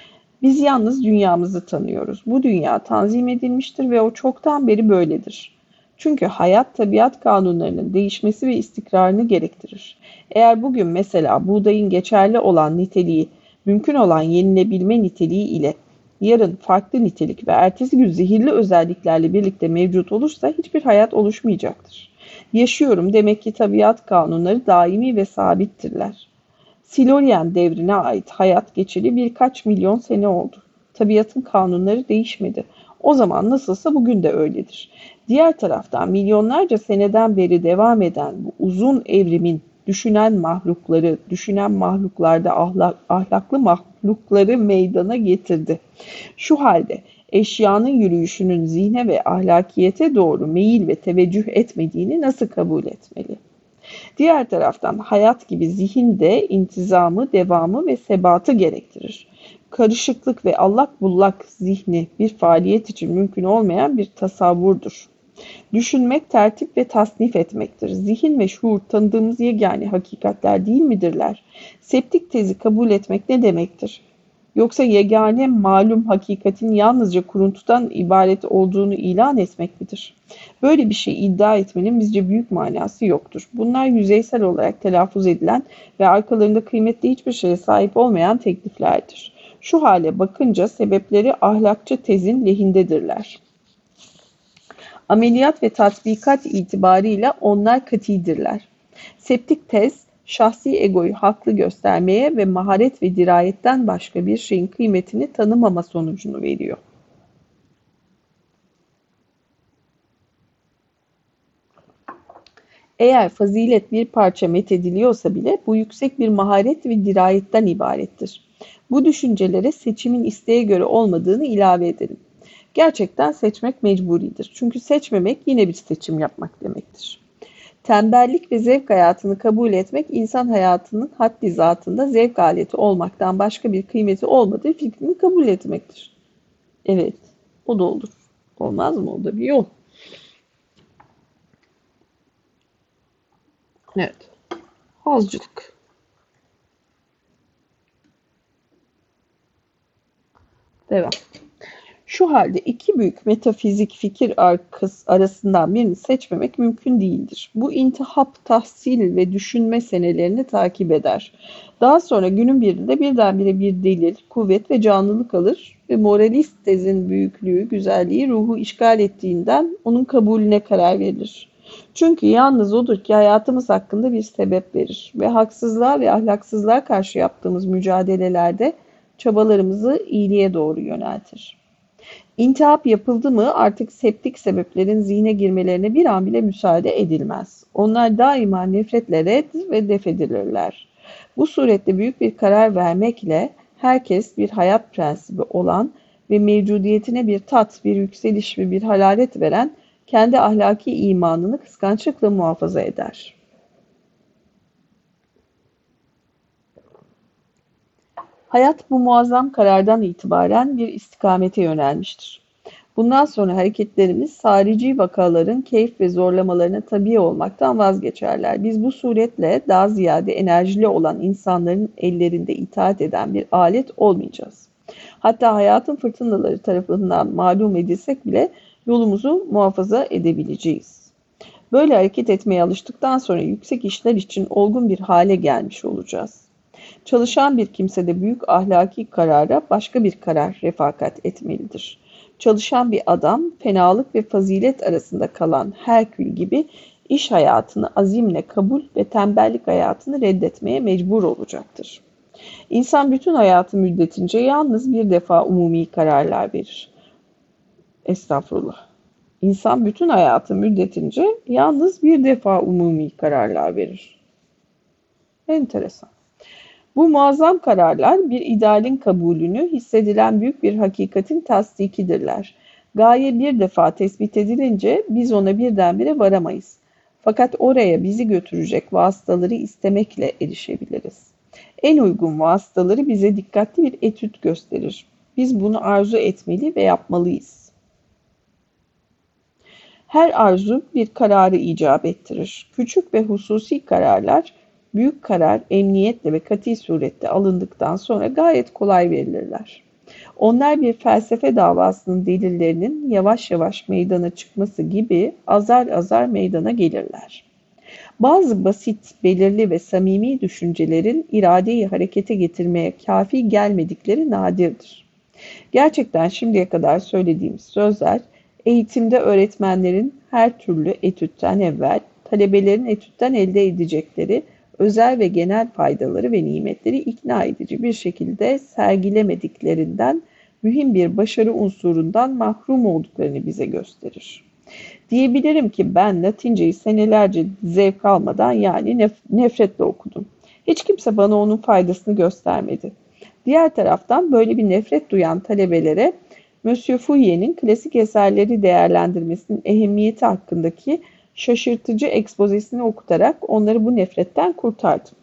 Biz yalnız dünyamızı tanıyoruz. Bu dünya tanzim edilmiştir ve o çoktan beri böyledir. Çünkü hayat tabiat kanunlarının değişmesi ve istikrarını gerektirir. Eğer bugün mesela buğdayın geçerli olan niteliği, mümkün olan yenilebilme niteliği ile yarın farklı nitelik ve ertesi gün zehirli özelliklerle birlikte mevcut olursa hiçbir hayat oluşmayacaktır. Yaşıyorum demek ki tabiat kanunları daimi ve sabittirler. Silurian devrine ait hayat geçeli birkaç milyon sene oldu. Tabiatın kanunları değişmedi. O zaman nasılsa bugün de öyledir. Diğer taraftan milyonlarca seneden beri devam eden bu uzun evrimin düşünen mahlukları, düşünen mahluklarda ahlak, ahlaklı mahlukları meydana getirdi. Şu halde eşyanın yürüyüşünün zihne ve ahlakiyete doğru meyil ve teveccüh etmediğini nasıl kabul etmeli? Diğer taraftan hayat gibi zihin de intizamı, devamı ve sebatı gerektirir. Karışıklık ve allak bullak zihni bir faaliyet için mümkün olmayan bir tasavvurdur. Düşünmek, tertip ve tasnif etmektir. Zihin ve şuur tanıdığımız yegane hakikatler değil midirler? Septik tezi kabul etmek ne demektir? Yoksa yegane malum hakikatin yalnızca kuruntudan ibaret olduğunu ilan etmek midir? Böyle bir şey iddia etmenin bizce büyük manası yoktur. Bunlar yüzeysel olarak telaffuz edilen ve arkalarında kıymetli hiçbir şeye sahip olmayan tekliflerdir. Şu hale bakınca sebepleri ahlakçı tezin lehindedirler. Ameliyat ve tatbikat itibarıyla onlar katidirler. Septik tez, şahsi egoyu haklı göstermeye ve maharet ve dirayetten başka bir şeyin kıymetini tanımama sonucunu veriyor. Eğer fazilet bir parça methediliyorsa bile bu yüksek bir maharet ve dirayetten ibarettir. Bu düşüncelere seçimin isteğe göre olmadığını ilave edelim. Gerçekten seçmek mecburidir. Çünkü seçmemek yine bir seçim yapmak demektir. Tembellik ve zevk hayatını kabul etmek insan hayatının haddi zatında zevk aleti olmaktan başka bir kıymeti olmadığı fikrini kabul etmektir. Evet, o da olur. Olmaz mı? O da bir yol. Evet. Hazcılık. Devam. Şu halde iki büyük metafizik fikir arasından birini seçmemek mümkün değildir. Bu intihap, tahsil ve düşünme senelerini takip eder. Daha sonra günün birinde birdenbire bir delil, kuvvet ve canlılık alır ve moralist tezin büyüklüğü, güzelliği ruhu işgal ettiğinden onun kabulüne karar verilir. Çünkü yalnız odur ki hayatımız hakkında bir sebep verir ve haksızlığa ve ahlaksızlığa karşı yaptığımız mücadelelerde çabalarımızı iyiliğe doğru yöneltir. İntihap yapıldı mı artık septik sebeplerin zihne girmelerine bir an bile müsaade edilmez. Onlar daima nefretle red ve def edilirler. Bu surette büyük bir karar vermekle herkes bir hayat prensibi olan ve mevcudiyetine bir tat, bir yükseliş ve bir halalet veren kendi ahlaki imanını kıskançlıkla muhafaza eder. Hayat bu muazzam karardan itibaren bir istikamete yönelmiştir. Bundan sonra hareketlerimiz harici vakaların keyif ve zorlamalarına tabi olmaktan vazgeçerler. Biz bu suretle daha ziyade enerjili olan insanların ellerinde itaat eden bir alet olmayacağız. Hatta hayatın fırtınaları tarafından malum edilsek bile yolumuzu muhafaza edebileceğiz. Böyle hareket etmeye alıştıktan sonra yüksek işler için olgun bir hale gelmiş olacağız. Çalışan bir kimse de büyük ahlaki karara başka bir karar refakat etmelidir. Çalışan bir adam fenalık ve fazilet arasında kalan Herkül gibi iş hayatını azimle kabul ve tembellik hayatını reddetmeye mecbur olacaktır. İnsan bütün hayatı müddetince yalnız bir defa umumi kararlar verir. Estağfurullah. İnsan bütün hayatı müddetince yalnız bir defa umumi kararlar verir. Enteresan. Bu muazzam kararlar bir idealin kabulünü hissedilen büyük bir hakikatin tasdikidirler. Gaye bir defa tespit edilince biz ona birdenbire varamayız. Fakat oraya bizi götürecek vasıtaları istemekle erişebiliriz. En uygun vasıtaları bize dikkatli bir etüt gösterir. Biz bunu arzu etmeli ve yapmalıyız. Her arzu bir kararı icap ettirir. Küçük ve hususi kararlar büyük karar emniyetle ve kati surette alındıktan sonra gayet kolay verilirler. Onlar bir felsefe davasının delillerinin yavaş yavaş meydana çıkması gibi azar azar meydana gelirler. Bazı basit, belirli ve samimi düşüncelerin iradeyi harekete getirmeye kafi gelmedikleri nadirdir. Gerçekten şimdiye kadar söylediğimiz sözler eğitimde öğretmenlerin her türlü etütten evvel talebelerin etütten elde edecekleri özel ve genel faydaları ve nimetleri ikna edici bir şekilde sergilemediklerinden mühim bir başarı unsurundan mahrum olduklarını bize gösterir. Diyebilirim ki ben Latinceyi senelerce zevk almadan yani nef nefretle okudum. Hiç kimse bana onun faydasını göstermedi. Diğer taraftan böyle bir nefret duyan talebelere Monsieur Fouillet'in klasik eserleri değerlendirmesinin ehemmiyeti hakkındaki şaşırtıcı ekspozesini okutarak onları bu nefretten kurtardım.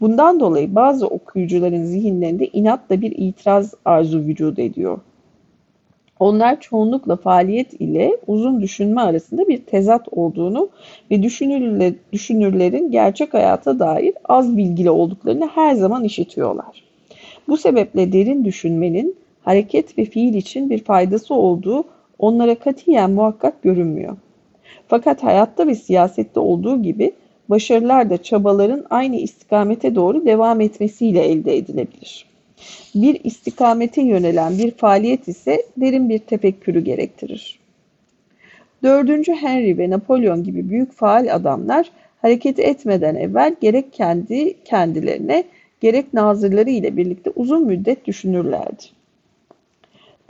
Bundan dolayı bazı okuyucuların zihinlerinde inatla bir itiraz arzu vücut ediyor. Onlar çoğunlukla faaliyet ile uzun düşünme arasında bir tezat olduğunu ve düşünürler, düşünürlerin gerçek hayata dair az bilgili olduklarını her zaman işitiyorlar. Bu sebeple derin düşünmenin hareket ve fiil için bir faydası olduğu onlara katiyen muhakkak görünmüyor. Fakat hayatta ve siyasette olduğu gibi başarılar da çabaların aynı istikamete doğru devam etmesiyle elde edilebilir. Bir istikamete yönelen bir faaliyet ise derin bir tefekkürü gerektirir. 4. Henry ve Napolyon gibi büyük faal adamlar hareket etmeden evvel gerek kendi kendilerine gerek nazırları ile birlikte uzun müddet düşünürlerdi.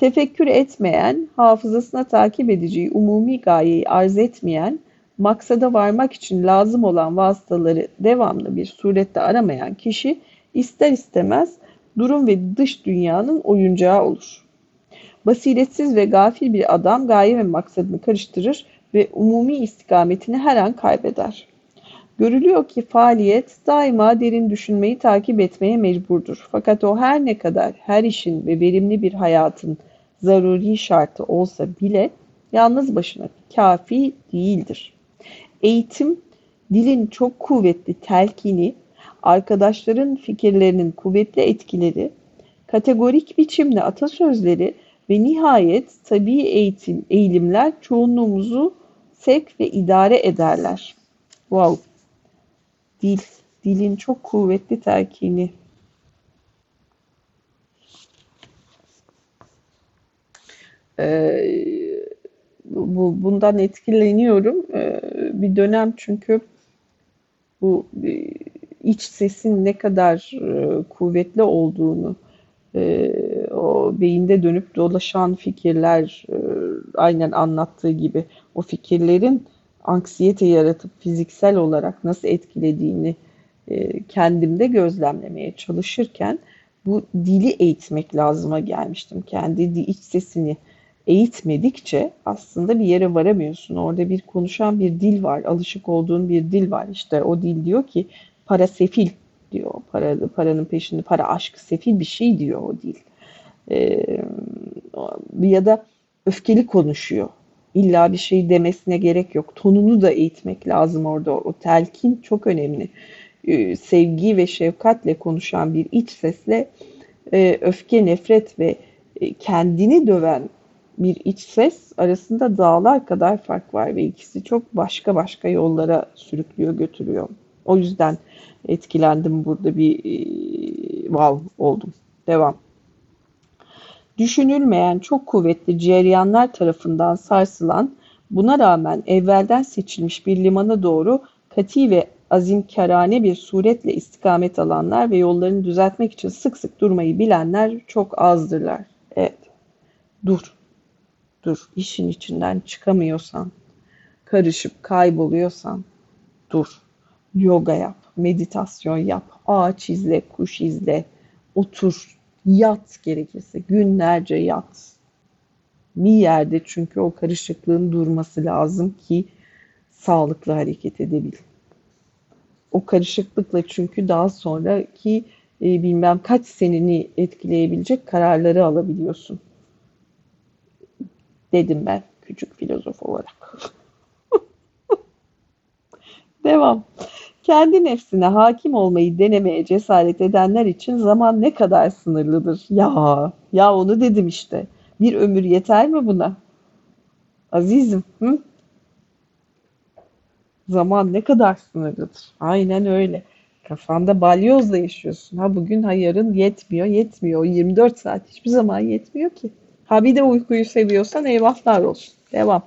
Tefekkür etmeyen, hafızasına takip edeceği umumi gayeyi arz etmeyen, maksada varmak için lazım olan vasıtaları devamlı bir surette aramayan kişi ister istemez durum ve dış dünyanın oyuncağı olur. Basiretsiz ve gafil bir adam gaye ve maksadını karıştırır ve umumi istikametini her an kaybeder. Görülüyor ki faaliyet daima derin düşünmeyi takip etmeye mecburdur. Fakat o her ne kadar her işin ve verimli bir hayatın zaruri şartı olsa bile yalnız başına kafi değildir. Eğitim, dilin çok kuvvetli telkini, arkadaşların fikirlerinin kuvvetli etkileri, kategorik biçimde atasözleri ve nihayet tabii eğitim, eğilimler çoğunluğumuzu sevk ve idare ederler. Wow. Dil, dilin çok kuvvetli telkini. Ee, bu, bundan etkileniyorum. Ee, bir dönem çünkü bu iç sesin ne kadar e, kuvvetli olduğunu e, o beyinde dönüp dolaşan fikirler e, aynen anlattığı gibi o fikirlerin anksiyete yaratıp fiziksel olarak nasıl etkilediğini e, kendimde gözlemlemeye çalışırken bu dili eğitmek lazıma gelmiştim. Kendi iç sesini eğitmedikçe aslında bir yere varamıyorsun. Orada bir konuşan bir dil var, alışık olduğun bir dil var. İşte o dil diyor ki para sefil diyor. Para, paranın peşinde para aşk sefil bir şey diyor o dil. Ee, ya da öfkeli konuşuyor. İlla bir şey demesine gerek yok. Tonunu da eğitmek lazım orada. O telkin çok önemli. Ee, sevgi ve şefkatle konuşan bir iç sesle e, öfke, nefret ve e, kendini döven bir iç ses arasında dağlar kadar fark var ve ikisi çok başka başka yollara sürüklüyor, götürüyor. O yüzden etkilendim burada bir e, wow oldum. Devam. Düşünülmeyen çok kuvvetli ceryanlar tarafından sarsılan, buna rağmen evvelden seçilmiş bir limana doğru kati ve azimkarane bir suretle istikamet alanlar ve yollarını düzeltmek için sık sık durmayı bilenler çok azdırlar. Evet, dur, dur. İşin içinden çıkamıyorsan, karışıp kayboluyorsan, dur. Yoga yap, meditasyon yap, ağaç izle, kuş izle, otur, yat gerekirse, günlerce yat. Bir yerde çünkü o karışıklığın durması lazım ki sağlıklı hareket edebil. O karışıklıkla çünkü daha sonraki e, bilmem kaç seneni etkileyebilecek kararları alabiliyorsun. Dedim ben küçük filozof olarak. Devam. Kendi nefsine hakim olmayı denemeye cesaret edenler için zaman ne kadar sınırlıdır. Ya, ya onu dedim işte. Bir ömür yeter mi buna? Azizim, hı? Zaman ne kadar sınırlıdır. Aynen öyle. Kafanda balyozla yaşıyorsun. Ha bugün ha yarın yetmiyor, yetmiyor. O 24 saat hiçbir zaman yetmiyor ki. Ha bir de uykuyu seviyorsan eyvahlar olsun. Devam.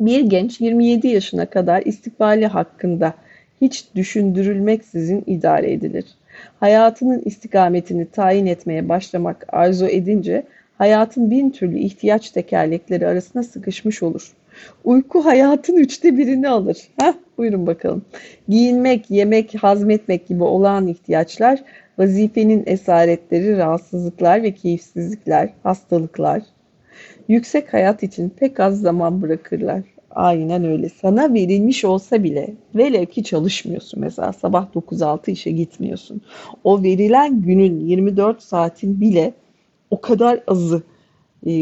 Bir genç 27 yaşına kadar istikbali hakkında hiç düşündürülmeksizin idare edilir. Hayatının istikametini tayin etmeye başlamak arzu edince hayatın bin türlü ihtiyaç tekerlekleri arasına sıkışmış olur. Uyku hayatın üçte birini alır. Heh, buyurun bakalım. Giyinmek, yemek, hazmetmek gibi olağan ihtiyaçlar, vazifenin esaretleri, rahatsızlıklar ve keyifsizlikler, hastalıklar. Yüksek hayat için pek az zaman bırakırlar. Aynen öyle. Sana verilmiş olsa bile velev ki çalışmıyorsun mesela sabah 9-6 işe gitmiyorsun. O verilen günün 24 saatin bile o kadar azı e,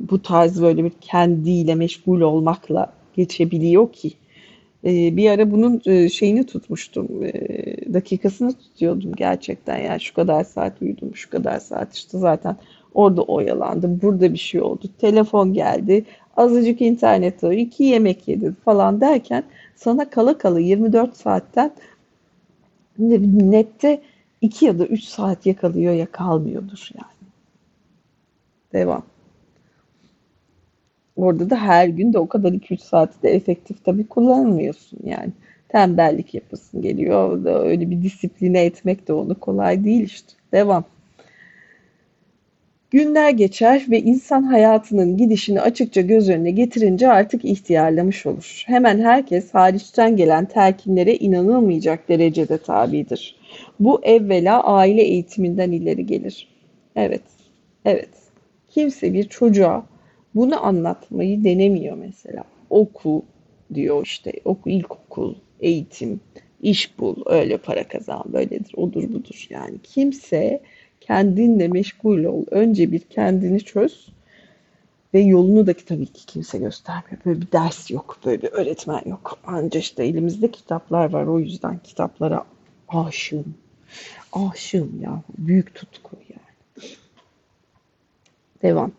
bu tarz böyle bir kendiyle meşgul olmakla geçebiliyor ki. E, bir ara bunun e, şeyini tutmuştum. E, dakikasını tutuyordum gerçekten. Yani şu kadar saat uyudum, şu kadar saat işte zaten orada oyalandım. Burada bir şey oldu. Telefon geldi azıcık internet var, iki yemek yedin falan derken sana kala kala 24 saatten nette 2 ya da 3 saat yakalıyor ya kalmıyordur yani. Devam. Orada da her gün de o kadar 2-3 saati de efektif tabii kullanmıyorsun yani. Tembellik yapasın geliyor. Da öyle bir disipline etmek de onu kolay değil işte. Devam. Günler geçer ve insan hayatının gidişini açıkça göz önüne getirince artık ihtiyarlamış olur. Hemen herkes hariçten gelen telkinlere inanılmayacak derecede tabidir. Bu evvela aile eğitiminden ileri gelir. Evet, evet. Kimse bir çocuğa bunu anlatmayı denemiyor mesela. Oku diyor işte, oku ilkokul, eğitim, iş bul, öyle para kazan, böyledir, odur budur. Yani kimse kendinle meşgul ol. Önce bir kendini çöz ve yolunu da tabii ki kimse göstermiyor. Böyle bir ders yok, böyle bir öğretmen yok. Ancak işte elimizde kitaplar var. O yüzden kitaplara aşığım. Aşığım ya. Büyük tutku yani. Devam.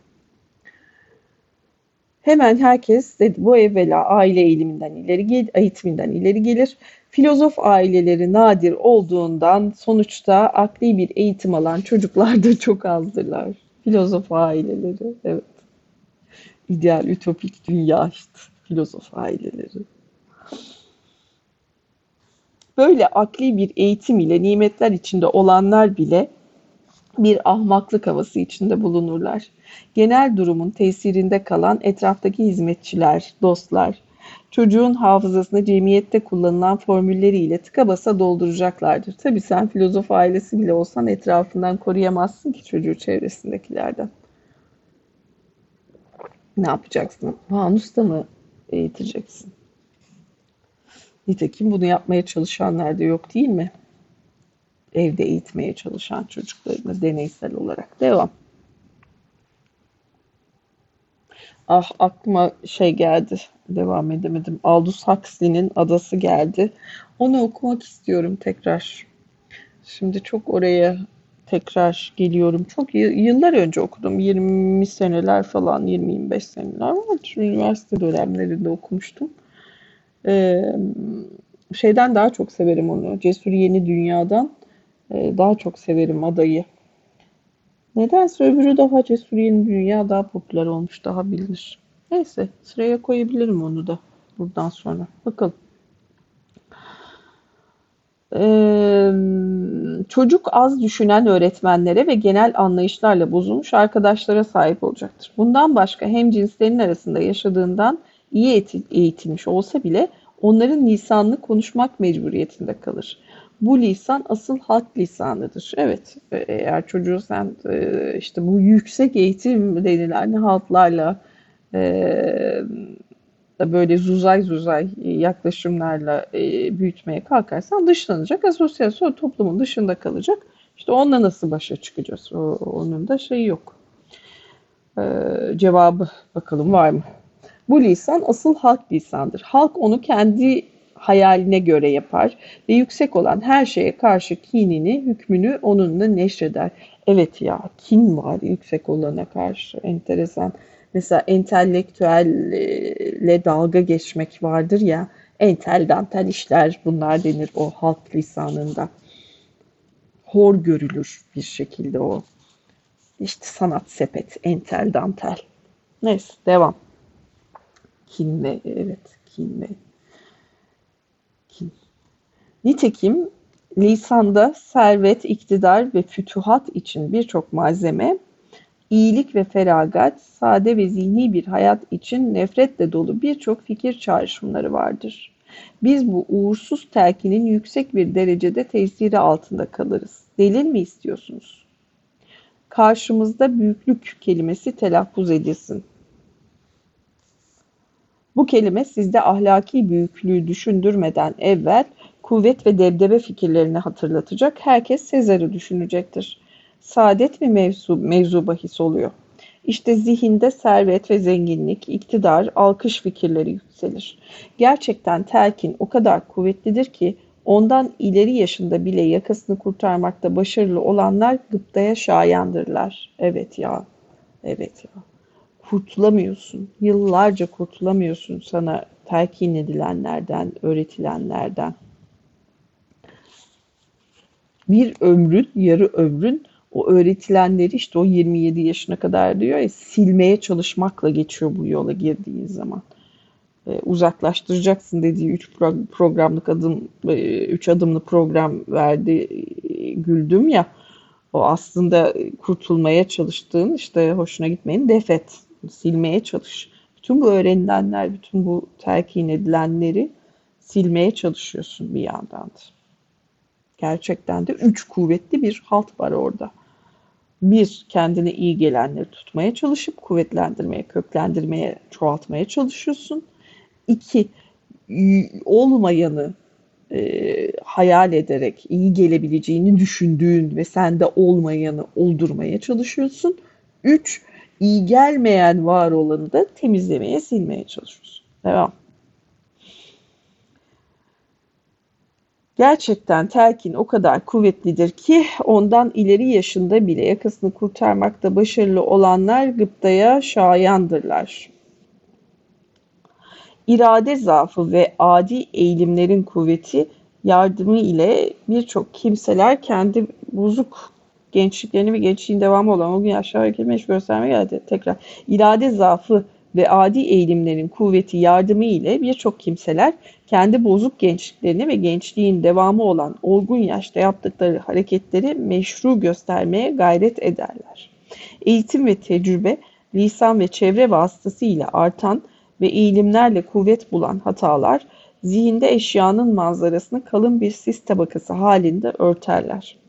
Hemen herkes dedi, bu evvela aile eğiliminden ileri eğitiminden ileri gelir. Filozof aileleri nadir olduğundan sonuçta akli bir eğitim alan çocuklar da çok azdırlar. Filozof aileleri, evet. İdeal, ütopik dünya işte, filozof aileleri. Böyle akli bir eğitim ile nimetler içinde olanlar bile bir ahmaklık havası içinde bulunurlar. Genel durumun tesirinde kalan etraftaki hizmetçiler, dostlar, çocuğun hafızasını cemiyette kullanılan formülleriyle tıka basa dolduracaklardır. Tabi sen filozof ailesi bile olsan etrafından koruyamazsın ki çocuğu çevresindekilerden. Ne yapacaksın? Vanusta mı eğiteceksin? Nitekim bunu yapmaya çalışanlar da yok değil mi? Evde eğitmeye çalışan çocuklarını deneysel olarak. Devam. Ah aklıma şey geldi. Devam edemedim. Aldous Huxley'nin Adası geldi. Onu okumak istiyorum tekrar. Şimdi çok oraya tekrar geliyorum. Çok yıllar önce okudum. 20 seneler falan, 20-25 seneler var. Üniversite dönemlerinde okumuştum. Ee, şeyden daha çok severim onu. Cesur Yeni Dünya'dan daha çok severim adayı. Nedense öbürü daha Cesur Yeni Dünya daha popüler olmuş, daha bilinir. Neyse sıraya koyabilirim onu da buradan sonra. Bakalım. Ee, çocuk az düşünen öğretmenlere ve genel anlayışlarla bozulmuş arkadaşlara sahip olacaktır. Bundan başka hem cinslerin arasında yaşadığından iyi eğitilmiş olsa bile onların lisanını konuşmak mecburiyetinde kalır. Bu lisan asıl halk lisanıdır. Evet, e, eğer çocuğu sen e, işte bu yüksek eğitim denilen halklarla e, böyle zuzay zuzay yaklaşımlarla büyütmeye kalkarsan dışlanacak, asosyal sonra toplumun dışında kalacak. İşte onunla nasıl başa çıkacağız? O, onun da şeyi yok. cevabı bakalım var mı? Bu lisan asıl halk lisandır. Halk onu kendi hayaline göre yapar ve yüksek olan her şeye karşı kinini, hükmünü onunla neşreder. Evet ya kin var yüksek olana karşı enteresan. Mesela entelektüelle dalga geçmek vardır ya entel dantel işler bunlar denir o halk lisanında. Hor görülür bir şekilde o. İşte sanat sepet, entel dantel. Neyse devam. Kinle, evet kinle. Kin. Nitekim lisanda servet, iktidar ve fütuhat için birçok malzeme, iyilik ve feragat, sade ve zihni bir hayat için nefretle dolu birçok fikir çağrışımları vardır. Biz bu uğursuz telkinin yüksek bir derecede tesiri altında kalırız. Delil mi istiyorsunuz? Karşımızda büyüklük kelimesi telaffuz edilsin. Bu kelime sizde ahlaki büyüklüğü düşündürmeden evvel kuvvet ve debdebe fikirlerini hatırlatacak, herkes Sezar'ı düşünecektir. Saadet mi mevzu, mevzu bahis oluyor? İşte zihinde servet ve zenginlik, iktidar, alkış fikirleri yükselir. Gerçekten telkin o kadar kuvvetlidir ki ondan ileri yaşında bile yakasını kurtarmakta başarılı olanlar gıptaya şayandırlar. Evet ya, evet ya kurtulamıyorsun. Yıllarca kurtulamıyorsun sana telkin edilenlerden, öğretilenlerden. Bir ömrün, yarı ömrün o öğretilenleri işte o 27 yaşına kadar diyor ya silmeye çalışmakla geçiyor bu yola girdiğin zaman. Ee, uzaklaştıracaksın dediği 3 programlık adım 3 e, adımlı program verdi güldüm ya o aslında kurtulmaya çalıştığın işte hoşuna gitmeyin defet silmeye çalış. Bütün bu öğrenilenler, bütün bu telkin edilenleri silmeye çalışıyorsun bir yandan da. Gerçekten de üç kuvvetli bir halt var orada. Bir, kendine iyi gelenleri tutmaya çalışıp kuvvetlendirmeye, köklendirmeye, çoğaltmaya çalışıyorsun. İki, olmayanı e, hayal ederek iyi gelebileceğini düşündüğün ve sende olmayanı oldurmaya çalışıyorsun. Üç, iyi gelmeyen var olanı da temizlemeye, silmeye çalışıyoruz. Devam. Gerçekten telkin o kadar kuvvetlidir ki ondan ileri yaşında bile yakasını kurtarmakta başarılı olanlar gıptaya şayandırlar. İrade zaafı ve adi eğilimlerin kuvveti yardımı ile birçok kimseler kendi bozuk gençliklerini ve gençliğin devamı olan o gün aşağı kelime iş gösterme geldi tekrar. İrade zaafı ve adi eğilimlerin kuvveti yardımı ile birçok kimseler kendi bozuk gençliklerini ve gençliğin devamı olan olgun yaşta yaptıkları hareketleri meşru göstermeye gayret ederler. Eğitim ve tecrübe, lisan ve çevre vasıtasıyla artan ve eğilimlerle kuvvet bulan hatalar, zihinde eşyanın manzarasını kalın bir sis tabakası halinde örterler.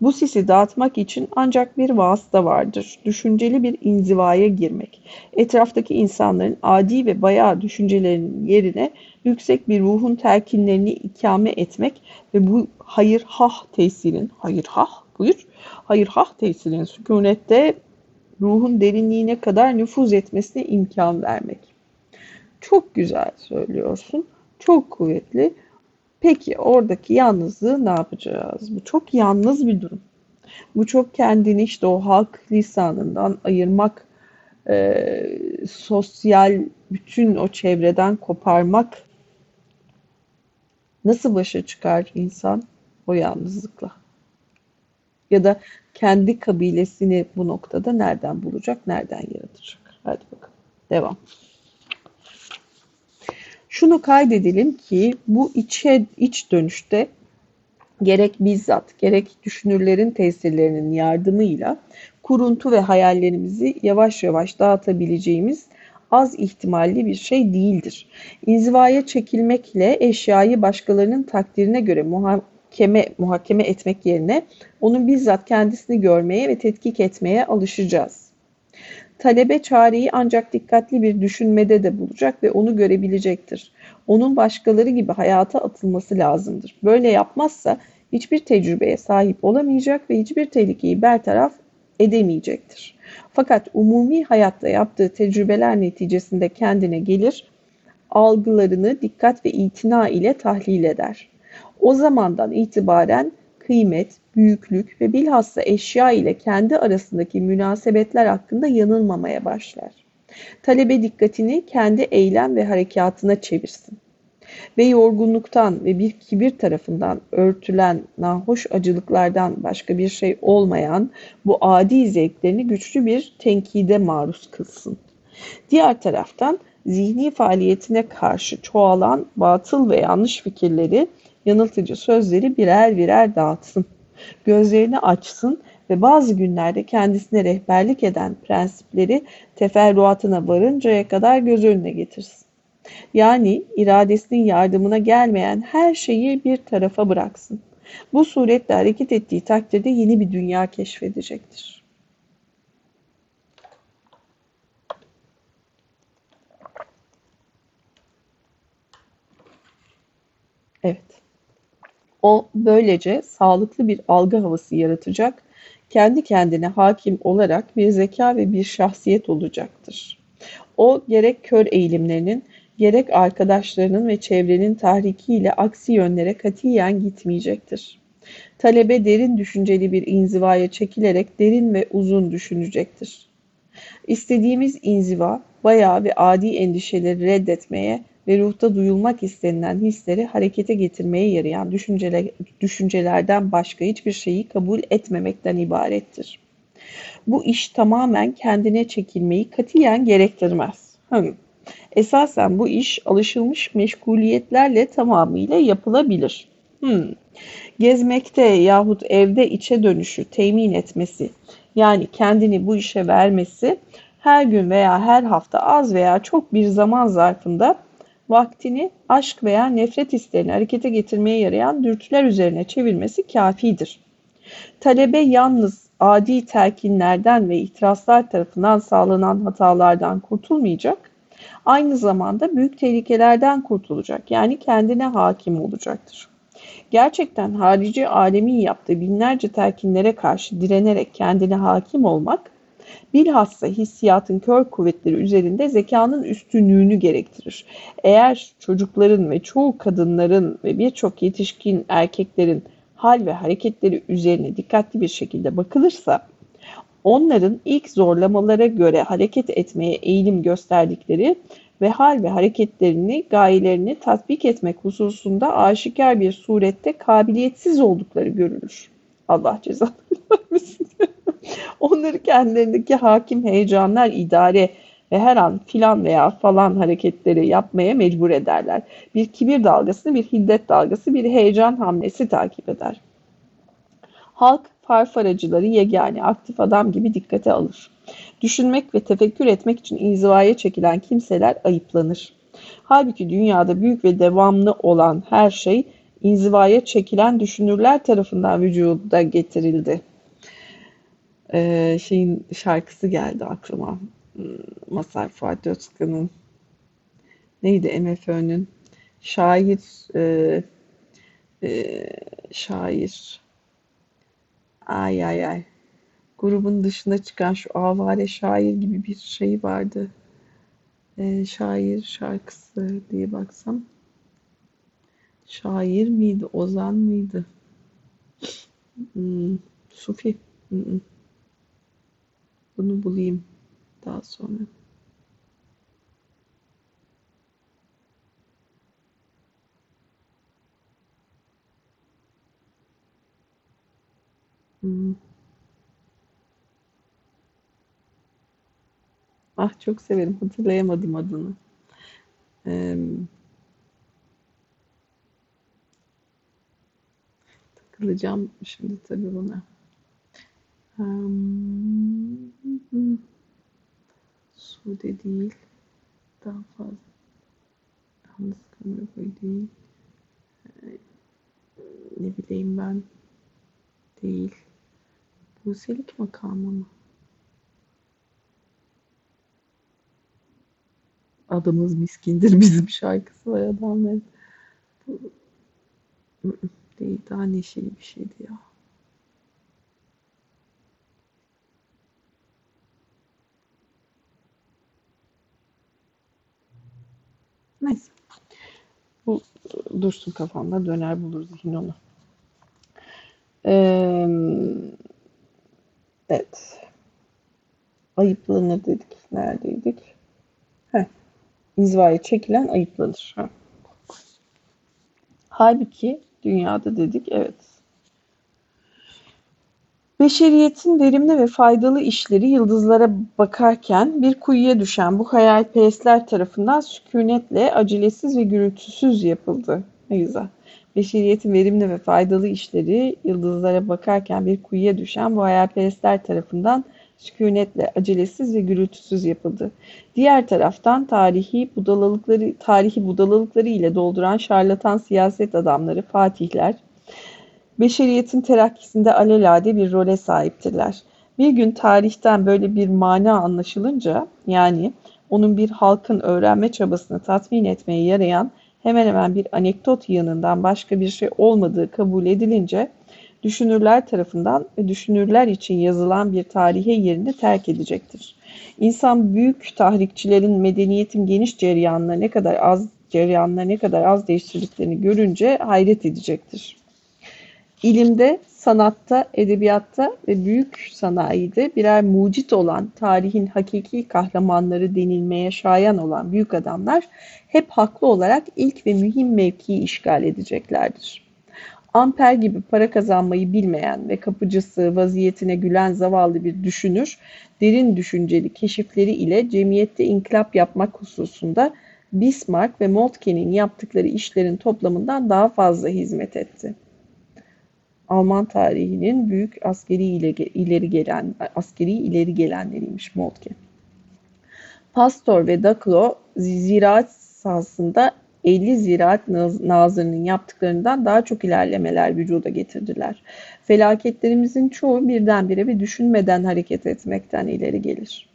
Bu sisi dağıtmak için ancak bir vasıta vardır. Düşünceli bir inzivaya girmek. Etraftaki insanların adi ve bayağı düşüncelerinin yerine yüksek bir ruhun telkinlerini ikame etmek ve bu hayır hah tesirin, hayır hah buyur, hayır hah tesirin sükunette ruhun derinliğine kadar nüfuz etmesine imkan vermek. Çok güzel söylüyorsun. Çok kuvvetli. Peki oradaki yalnızlığı ne yapacağız? Bu çok yalnız bir durum. Bu çok kendini işte o halk lisanından ayırmak, e, sosyal bütün o çevreden koparmak. Nasıl başa çıkar insan o yalnızlıkla? Ya da kendi kabilesini bu noktada nereden bulacak, nereden yaratacak? Hadi bakalım. Devam. Şunu kaydedelim ki bu içe iç dönüşte gerek bizzat gerek düşünürlerin tesirlerinin yardımıyla kuruntu ve hayallerimizi yavaş yavaş dağıtabileceğimiz az ihtimalli bir şey değildir. İnzivaya çekilmekle eşyayı başkalarının takdirine göre muhakeme, muhakeme etmek yerine onun bizzat kendisini görmeye ve tetkik etmeye alışacağız. Talebe çareyi ancak dikkatli bir düşünmede de bulacak ve onu görebilecektir. Onun başkaları gibi hayata atılması lazımdır. Böyle yapmazsa hiçbir tecrübeye sahip olamayacak ve hiçbir tehlikeyi bertaraf edemeyecektir. Fakat umumi hayatta yaptığı tecrübeler neticesinde kendine gelir, algılarını dikkat ve itina ile tahlil eder. O zamandan itibaren kıymet, büyüklük ve bilhassa eşya ile kendi arasındaki münasebetler hakkında yanılmamaya başlar. Talebe dikkatini kendi eylem ve harekatına çevirsin. Ve yorgunluktan ve bir kibir tarafından örtülen nahoş acılıklardan başka bir şey olmayan bu adi zevklerini güçlü bir tenkide maruz kılsın. Diğer taraftan zihni faaliyetine karşı çoğalan batıl ve yanlış fikirleri yanıltıcı sözleri birer birer dağıtsın. Gözlerini açsın ve bazı günlerde kendisine rehberlik eden prensipleri teferruatına varıncaya kadar göz önüne getirsin. Yani iradesinin yardımına gelmeyen her şeyi bir tarafa bıraksın. Bu suretle hareket ettiği takdirde yeni bir dünya keşfedecektir. Evet. O böylece sağlıklı bir algı havası yaratacak, kendi kendine hakim olarak bir zeka ve bir şahsiyet olacaktır. O gerek kör eğilimlerinin, gerek arkadaşlarının ve çevrenin tahrikiyle aksi yönlere katiyen gitmeyecektir. Talebe derin düşünceli bir inzivaya çekilerek derin ve uzun düşünecektir. İstediğimiz inziva, bayağı ve adi endişeleri reddetmeye ve ruhta duyulmak istenilen hisleri harekete getirmeye yarayan düşünceler, düşüncelerden başka hiçbir şeyi kabul etmemekten ibarettir. Bu iş tamamen kendine çekilmeyi katiyen gerektirmez. Hmm. Esasen bu iş alışılmış meşguliyetlerle tamamıyla yapılabilir. Hmm. Gezmekte yahut evde içe dönüşü temin etmesi, yani kendini bu işe vermesi, her gün veya her hafta az veya çok bir zaman zarfında vaktini aşk veya nefret hislerini harekete getirmeye yarayan dürtüler üzerine çevirmesi kafidir. Talebe yalnız adi telkinlerden ve itirazlar tarafından sağlanan hatalardan kurtulmayacak, aynı zamanda büyük tehlikelerden kurtulacak yani kendine hakim olacaktır. Gerçekten harici alemin yaptığı binlerce telkinlere karşı direnerek kendine hakim olmak, bilhassa hissiyatın kör kuvvetleri üzerinde zekanın üstünlüğünü gerektirir. Eğer çocukların ve çoğu kadınların ve birçok yetişkin erkeklerin hal ve hareketleri üzerine dikkatli bir şekilde bakılırsa, onların ilk zorlamalara göre hareket etmeye eğilim gösterdikleri ve hal ve hareketlerini, gayelerini tatbik etmek hususunda aşikar bir surette kabiliyetsiz oldukları görülür. Allah cezalarını vermesin. Onları kendilerindeki hakim heyecanlar idare ve her an filan veya falan hareketleri yapmaya mecbur ederler. Bir kibir dalgası, bir hiddet dalgası, bir heyecan hamlesi takip eder. Halk farfaracıları yegane aktif adam gibi dikkate alır. Düşünmek ve tefekkür etmek için inzivaya çekilen kimseler ayıplanır. Halbuki dünyada büyük ve devamlı olan her şey inzivaya çekilen düşünürler tarafından vücuda getirildi. Ee, şeyin şarkısı geldi aklıma. Hmm, Masar Fuat Özkan'ın neydi MFÖ'nün şair e, e, şair ay ay ay grubun dışına çıkan şu avare şair gibi bir şey vardı. E, şair şarkısı diye baksam şair miydi, ozan mıydı? Hmm, Sufi. Hmm. Bunu bulayım daha sonra. Hmm. Ah çok severim. Hatırlayamadım adını. Ee, takılacağım şimdi tabii buna. Um, Sude değil. Daha fazla. Yalnız kamera boyu değil. Ne bileyim ben. Değil. Buselik makamı mı? Adımız miskindir bizim şarkısı var. Bu değil daha neşeli bir şeydi ya. Neyse. Bu dursun kafamda döner bulur zihin onu. Ee, evet. Ayıplanır dedik. Neredeydik? Heh. İnzivaya çekilen ayıplanır. Heh. Halbuki dünyada dedik evet. Beşeriyetin verimli ve faydalı işleri yıldızlara bakarken bir kuyuya düşen bu hayalperestler tarafından sükunetle, acelesiz ve gürültüsüz yapıldı. Ne güzel. Beşeriyetin verimli ve faydalı işleri yıldızlara bakarken bir kuyuya düşen bu hayalperestler tarafından sükunetle, acelesiz ve gürültüsüz yapıldı. Diğer taraftan tarihi budalalıkları, tarihi budalalıkları ile dolduran şarlatan siyaset adamları, fatihler, beşeriyetin terakkisinde alelade bir role sahiptirler. Bir gün tarihten böyle bir mana anlaşılınca, yani onun bir halkın öğrenme çabasını tatmin etmeye yarayan hemen hemen bir anekdot yanından başka bir şey olmadığı kabul edilince, düşünürler tarafından ve düşünürler için yazılan bir tarihe yerini terk edecektir. İnsan büyük tahrikçilerin medeniyetin geniş cereyanına ne kadar az cereyanına ne kadar az değiştirdiklerini görünce hayret edecektir. İlimde, sanatta, edebiyatta ve büyük sanayide birer mucit olan tarihin hakiki kahramanları denilmeye şayan olan büyük adamlar hep haklı olarak ilk ve mühim mevkiyi işgal edeceklerdir. Amper gibi para kazanmayı bilmeyen ve kapıcısı vaziyetine gülen zavallı bir düşünür, derin düşünceli keşifleri ile cemiyette inkılap yapmak hususunda Bismarck ve Moltke'nin yaptıkları işlerin toplamından daha fazla hizmet etti. Alman tarihinin büyük askeri ileri gelen askeri ileri gelenleriymiş Moltke. Pastor ve Daklo ziraat sahasında 50 ziraat nazırının yaptıklarından daha çok ilerlemeler vücuda getirdiler. Felaketlerimizin çoğu birdenbire ve düşünmeden hareket etmekten ileri gelir.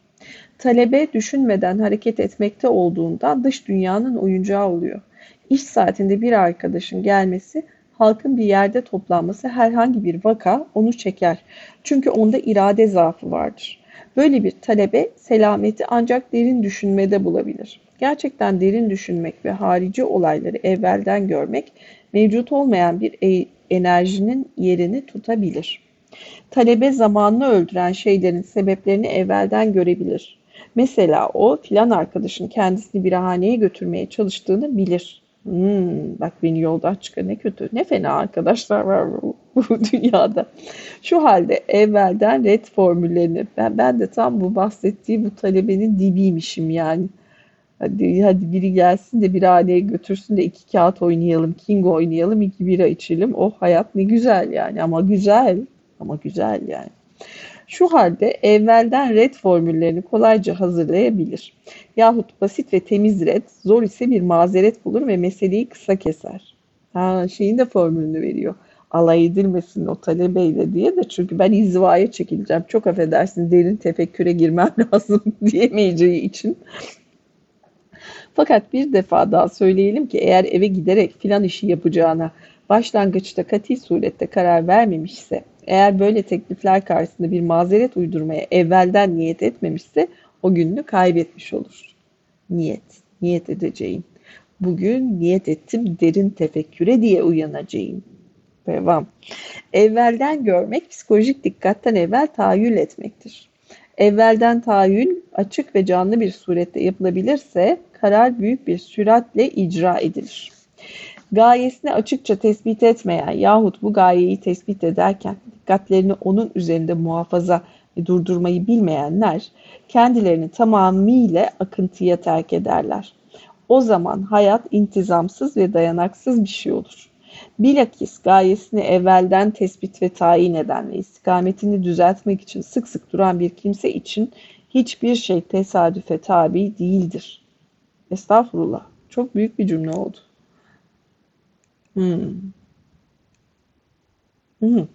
Talebe düşünmeden hareket etmekte olduğunda dış dünyanın oyuncağı oluyor. İş saatinde bir arkadaşın gelmesi, halkın bir yerde toplanması herhangi bir vaka onu çeker. Çünkü onda irade zaafı vardır. Böyle bir talebe selameti ancak derin düşünmede bulabilir. Gerçekten derin düşünmek ve harici olayları evvelden görmek mevcut olmayan bir e enerjinin yerini tutabilir. Talebe zamanını öldüren şeylerin sebeplerini evvelden görebilir. Mesela o filan arkadaşın kendisini bir haneye götürmeye çalıştığını bilir. Hmm, bak beni yoldan çıkar ne kötü. Ne fena arkadaşlar var bu dünyada. Şu halde evvelden red formüllerini ben, ben de tam bu bahsettiği bu talebenin dibiymişim yani. Hadi, hadi biri gelsin de bir haneye götürsün de iki kağıt oynayalım, king oynayalım, iki bira içelim. Oh hayat ne güzel yani ama güzel ama güzel yani. Şu halde evvelden red formüllerini kolayca hazırlayabilir. Yahut basit ve temiz red, zor ise bir mazeret bulur ve meseleyi kısa keser. Ha, şeyin de formülünü veriyor. Alay edilmesin o talebeyle diye de çünkü ben izvaya çekileceğim. Çok affedersin derin tefekküre girmem lazım diyemeyeceği için. Fakat bir defa daha söyleyelim ki eğer eve giderek filan işi yapacağına başlangıçta kati surette karar vermemişse, eğer böyle teklifler karşısında bir mazeret uydurmaya evvelden niyet etmemişse o gününü kaybetmiş olur. Niyet, niyet edeceğim. Bugün niyet ettim derin tefekküre diye uyanacağım. Devam. Evvelden görmek psikolojik dikkatten evvel tahayyül etmektir. Evvelden tahayyül açık ve canlı bir surette yapılabilirse karar büyük bir süratle icra edilir. Gayesini açıkça tespit etmeyen yahut bu gayeyi tespit ederken dikkatlerini onun üzerinde muhafaza ve durdurmayı bilmeyenler kendilerini tamamıyla akıntıya terk ederler. O zaman hayat intizamsız ve dayanaksız bir şey olur. Bilakis gayesini evvelden tespit ve tayin eden ve istikametini düzeltmek için sık sık duran bir kimse için hiçbir şey tesadüfe tabi değildir. Estağfurullah. Çok büyük bir cümle oldu. Hmm. Hmm.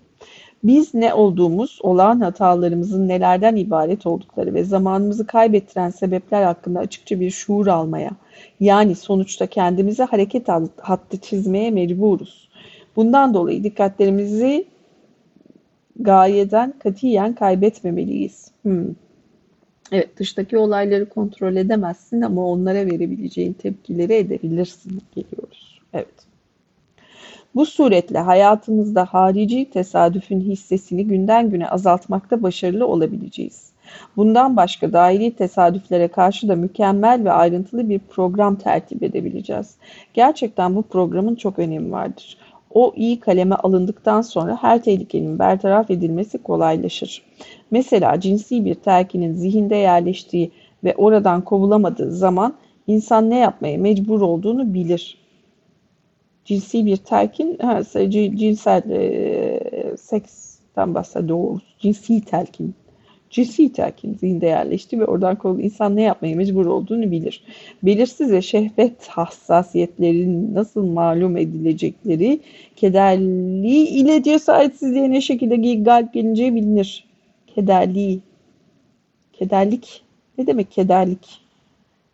Biz ne olduğumuz, olağan hatalarımızın nelerden ibaret oldukları ve zamanımızı kaybettiren sebepler hakkında açıkça bir şuur almaya, yani sonuçta kendimize hareket hattı çizmeye mecburuz. Bundan dolayı dikkatlerimizi gayeden katiyen kaybetmemeliyiz. Hmm. Evet, dıştaki olayları kontrol edemezsin ama onlara verebileceğin tepkileri edebilirsin. Geliyoruz. Evet. Bu suretle hayatımızda harici tesadüfün hissesini günden güne azaltmakta başarılı olabileceğiz. Bundan başka dahili tesadüflere karşı da mükemmel ve ayrıntılı bir program tertip edebileceğiz. Gerçekten bu programın çok önemi vardır. O iyi kaleme alındıktan sonra her tehlikenin bertaraf edilmesi kolaylaşır. Mesela cinsi bir terkinin zihinde yerleştiği ve oradan kovulamadığı zaman insan ne yapmaya mecbur olduğunu bilir. Cinsi bir terkin, ha, cinsel e, seksten bahsediyoruz. Cinsi telkin cinsi telkin zihinde yerleşti ve oradan kovulu insan ne yapmaya mecbur olduğunu bilir. Belirsiz ve şehvet hassasiyetlerinin nasıl malum edilecekleri kederli ile cesaretsizliğe ne şekilde galip gelineceği bilinir. Kederli. Kederlik. Ne demek kederlik?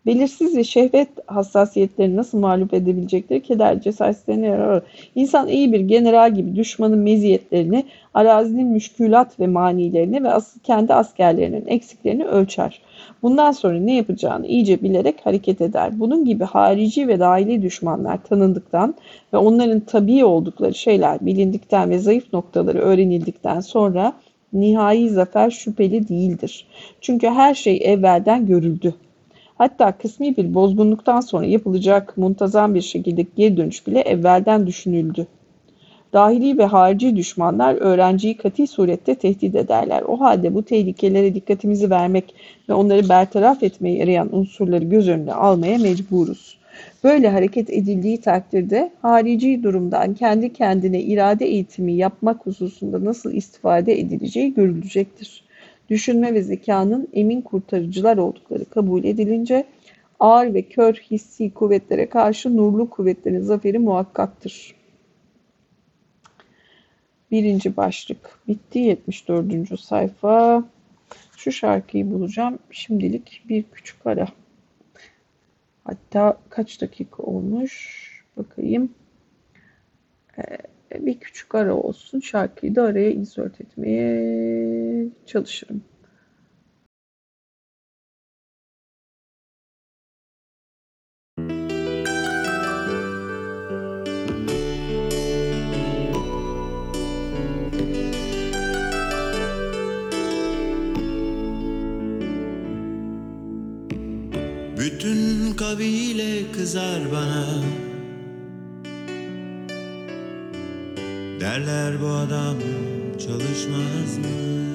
Belirsiz ve şehvet hassasiyetlerini nasıl mağlup edebilecekleri keder cesaretsizliğine yarar. İnsan iyi bir general gibi düşmanın meziyetlerini, arazinin müşkülat ve manilerini ve asıl kendi askerlerinin eksiklerini ölçer. Bundan sonra ne yapacağını iyice bilerek hareket eder. Bunun gibi harici ve dahili düşmanlar tanındıktan ve onların tabii oldukları şeyler bilindikten ve zayıf noktaları öğrenildikten sonra nihai zafer şüpheli değildir. Çünkü her şey evvelden görüldü. Hatta kısmi bir bozgunluktan sonra yapılacak muntazam bir şekilde geri dönüş bile evvelden düşünüldü. Dahili ve harici düşmanlar öğrenciyi kati surette tehdit ederler. O halde bu tehlikelere dikkatimizi vermek ve onları bertaraf etmeye yarayan unsurları göz önüne almaya mecburuz. Böyle hareket edildiği takdirde harici durumdan kendi kendine irade eğitimi yapmak hususunda nasıl istifade edileceği görülecektir düşünme ve zekanın emin kurtarıcılar oldukları kabul edilince ağır ve kör hissi kuvvetlere karşı nurlu kuvvetlerin zaferi muhakkaktır. Birinci başlık bitti. 74. sayfa. Şu şarkıyı bulacağım. Şimdilik bir küçük ara. Hatta kaç dakika olmuş? Bakayım. Ee, bir küçük ara olsun. Şarkıyı da araya insert etmeye çalışırım. Bütün kabile kızar bana Derler bu adam çalışmaz mı?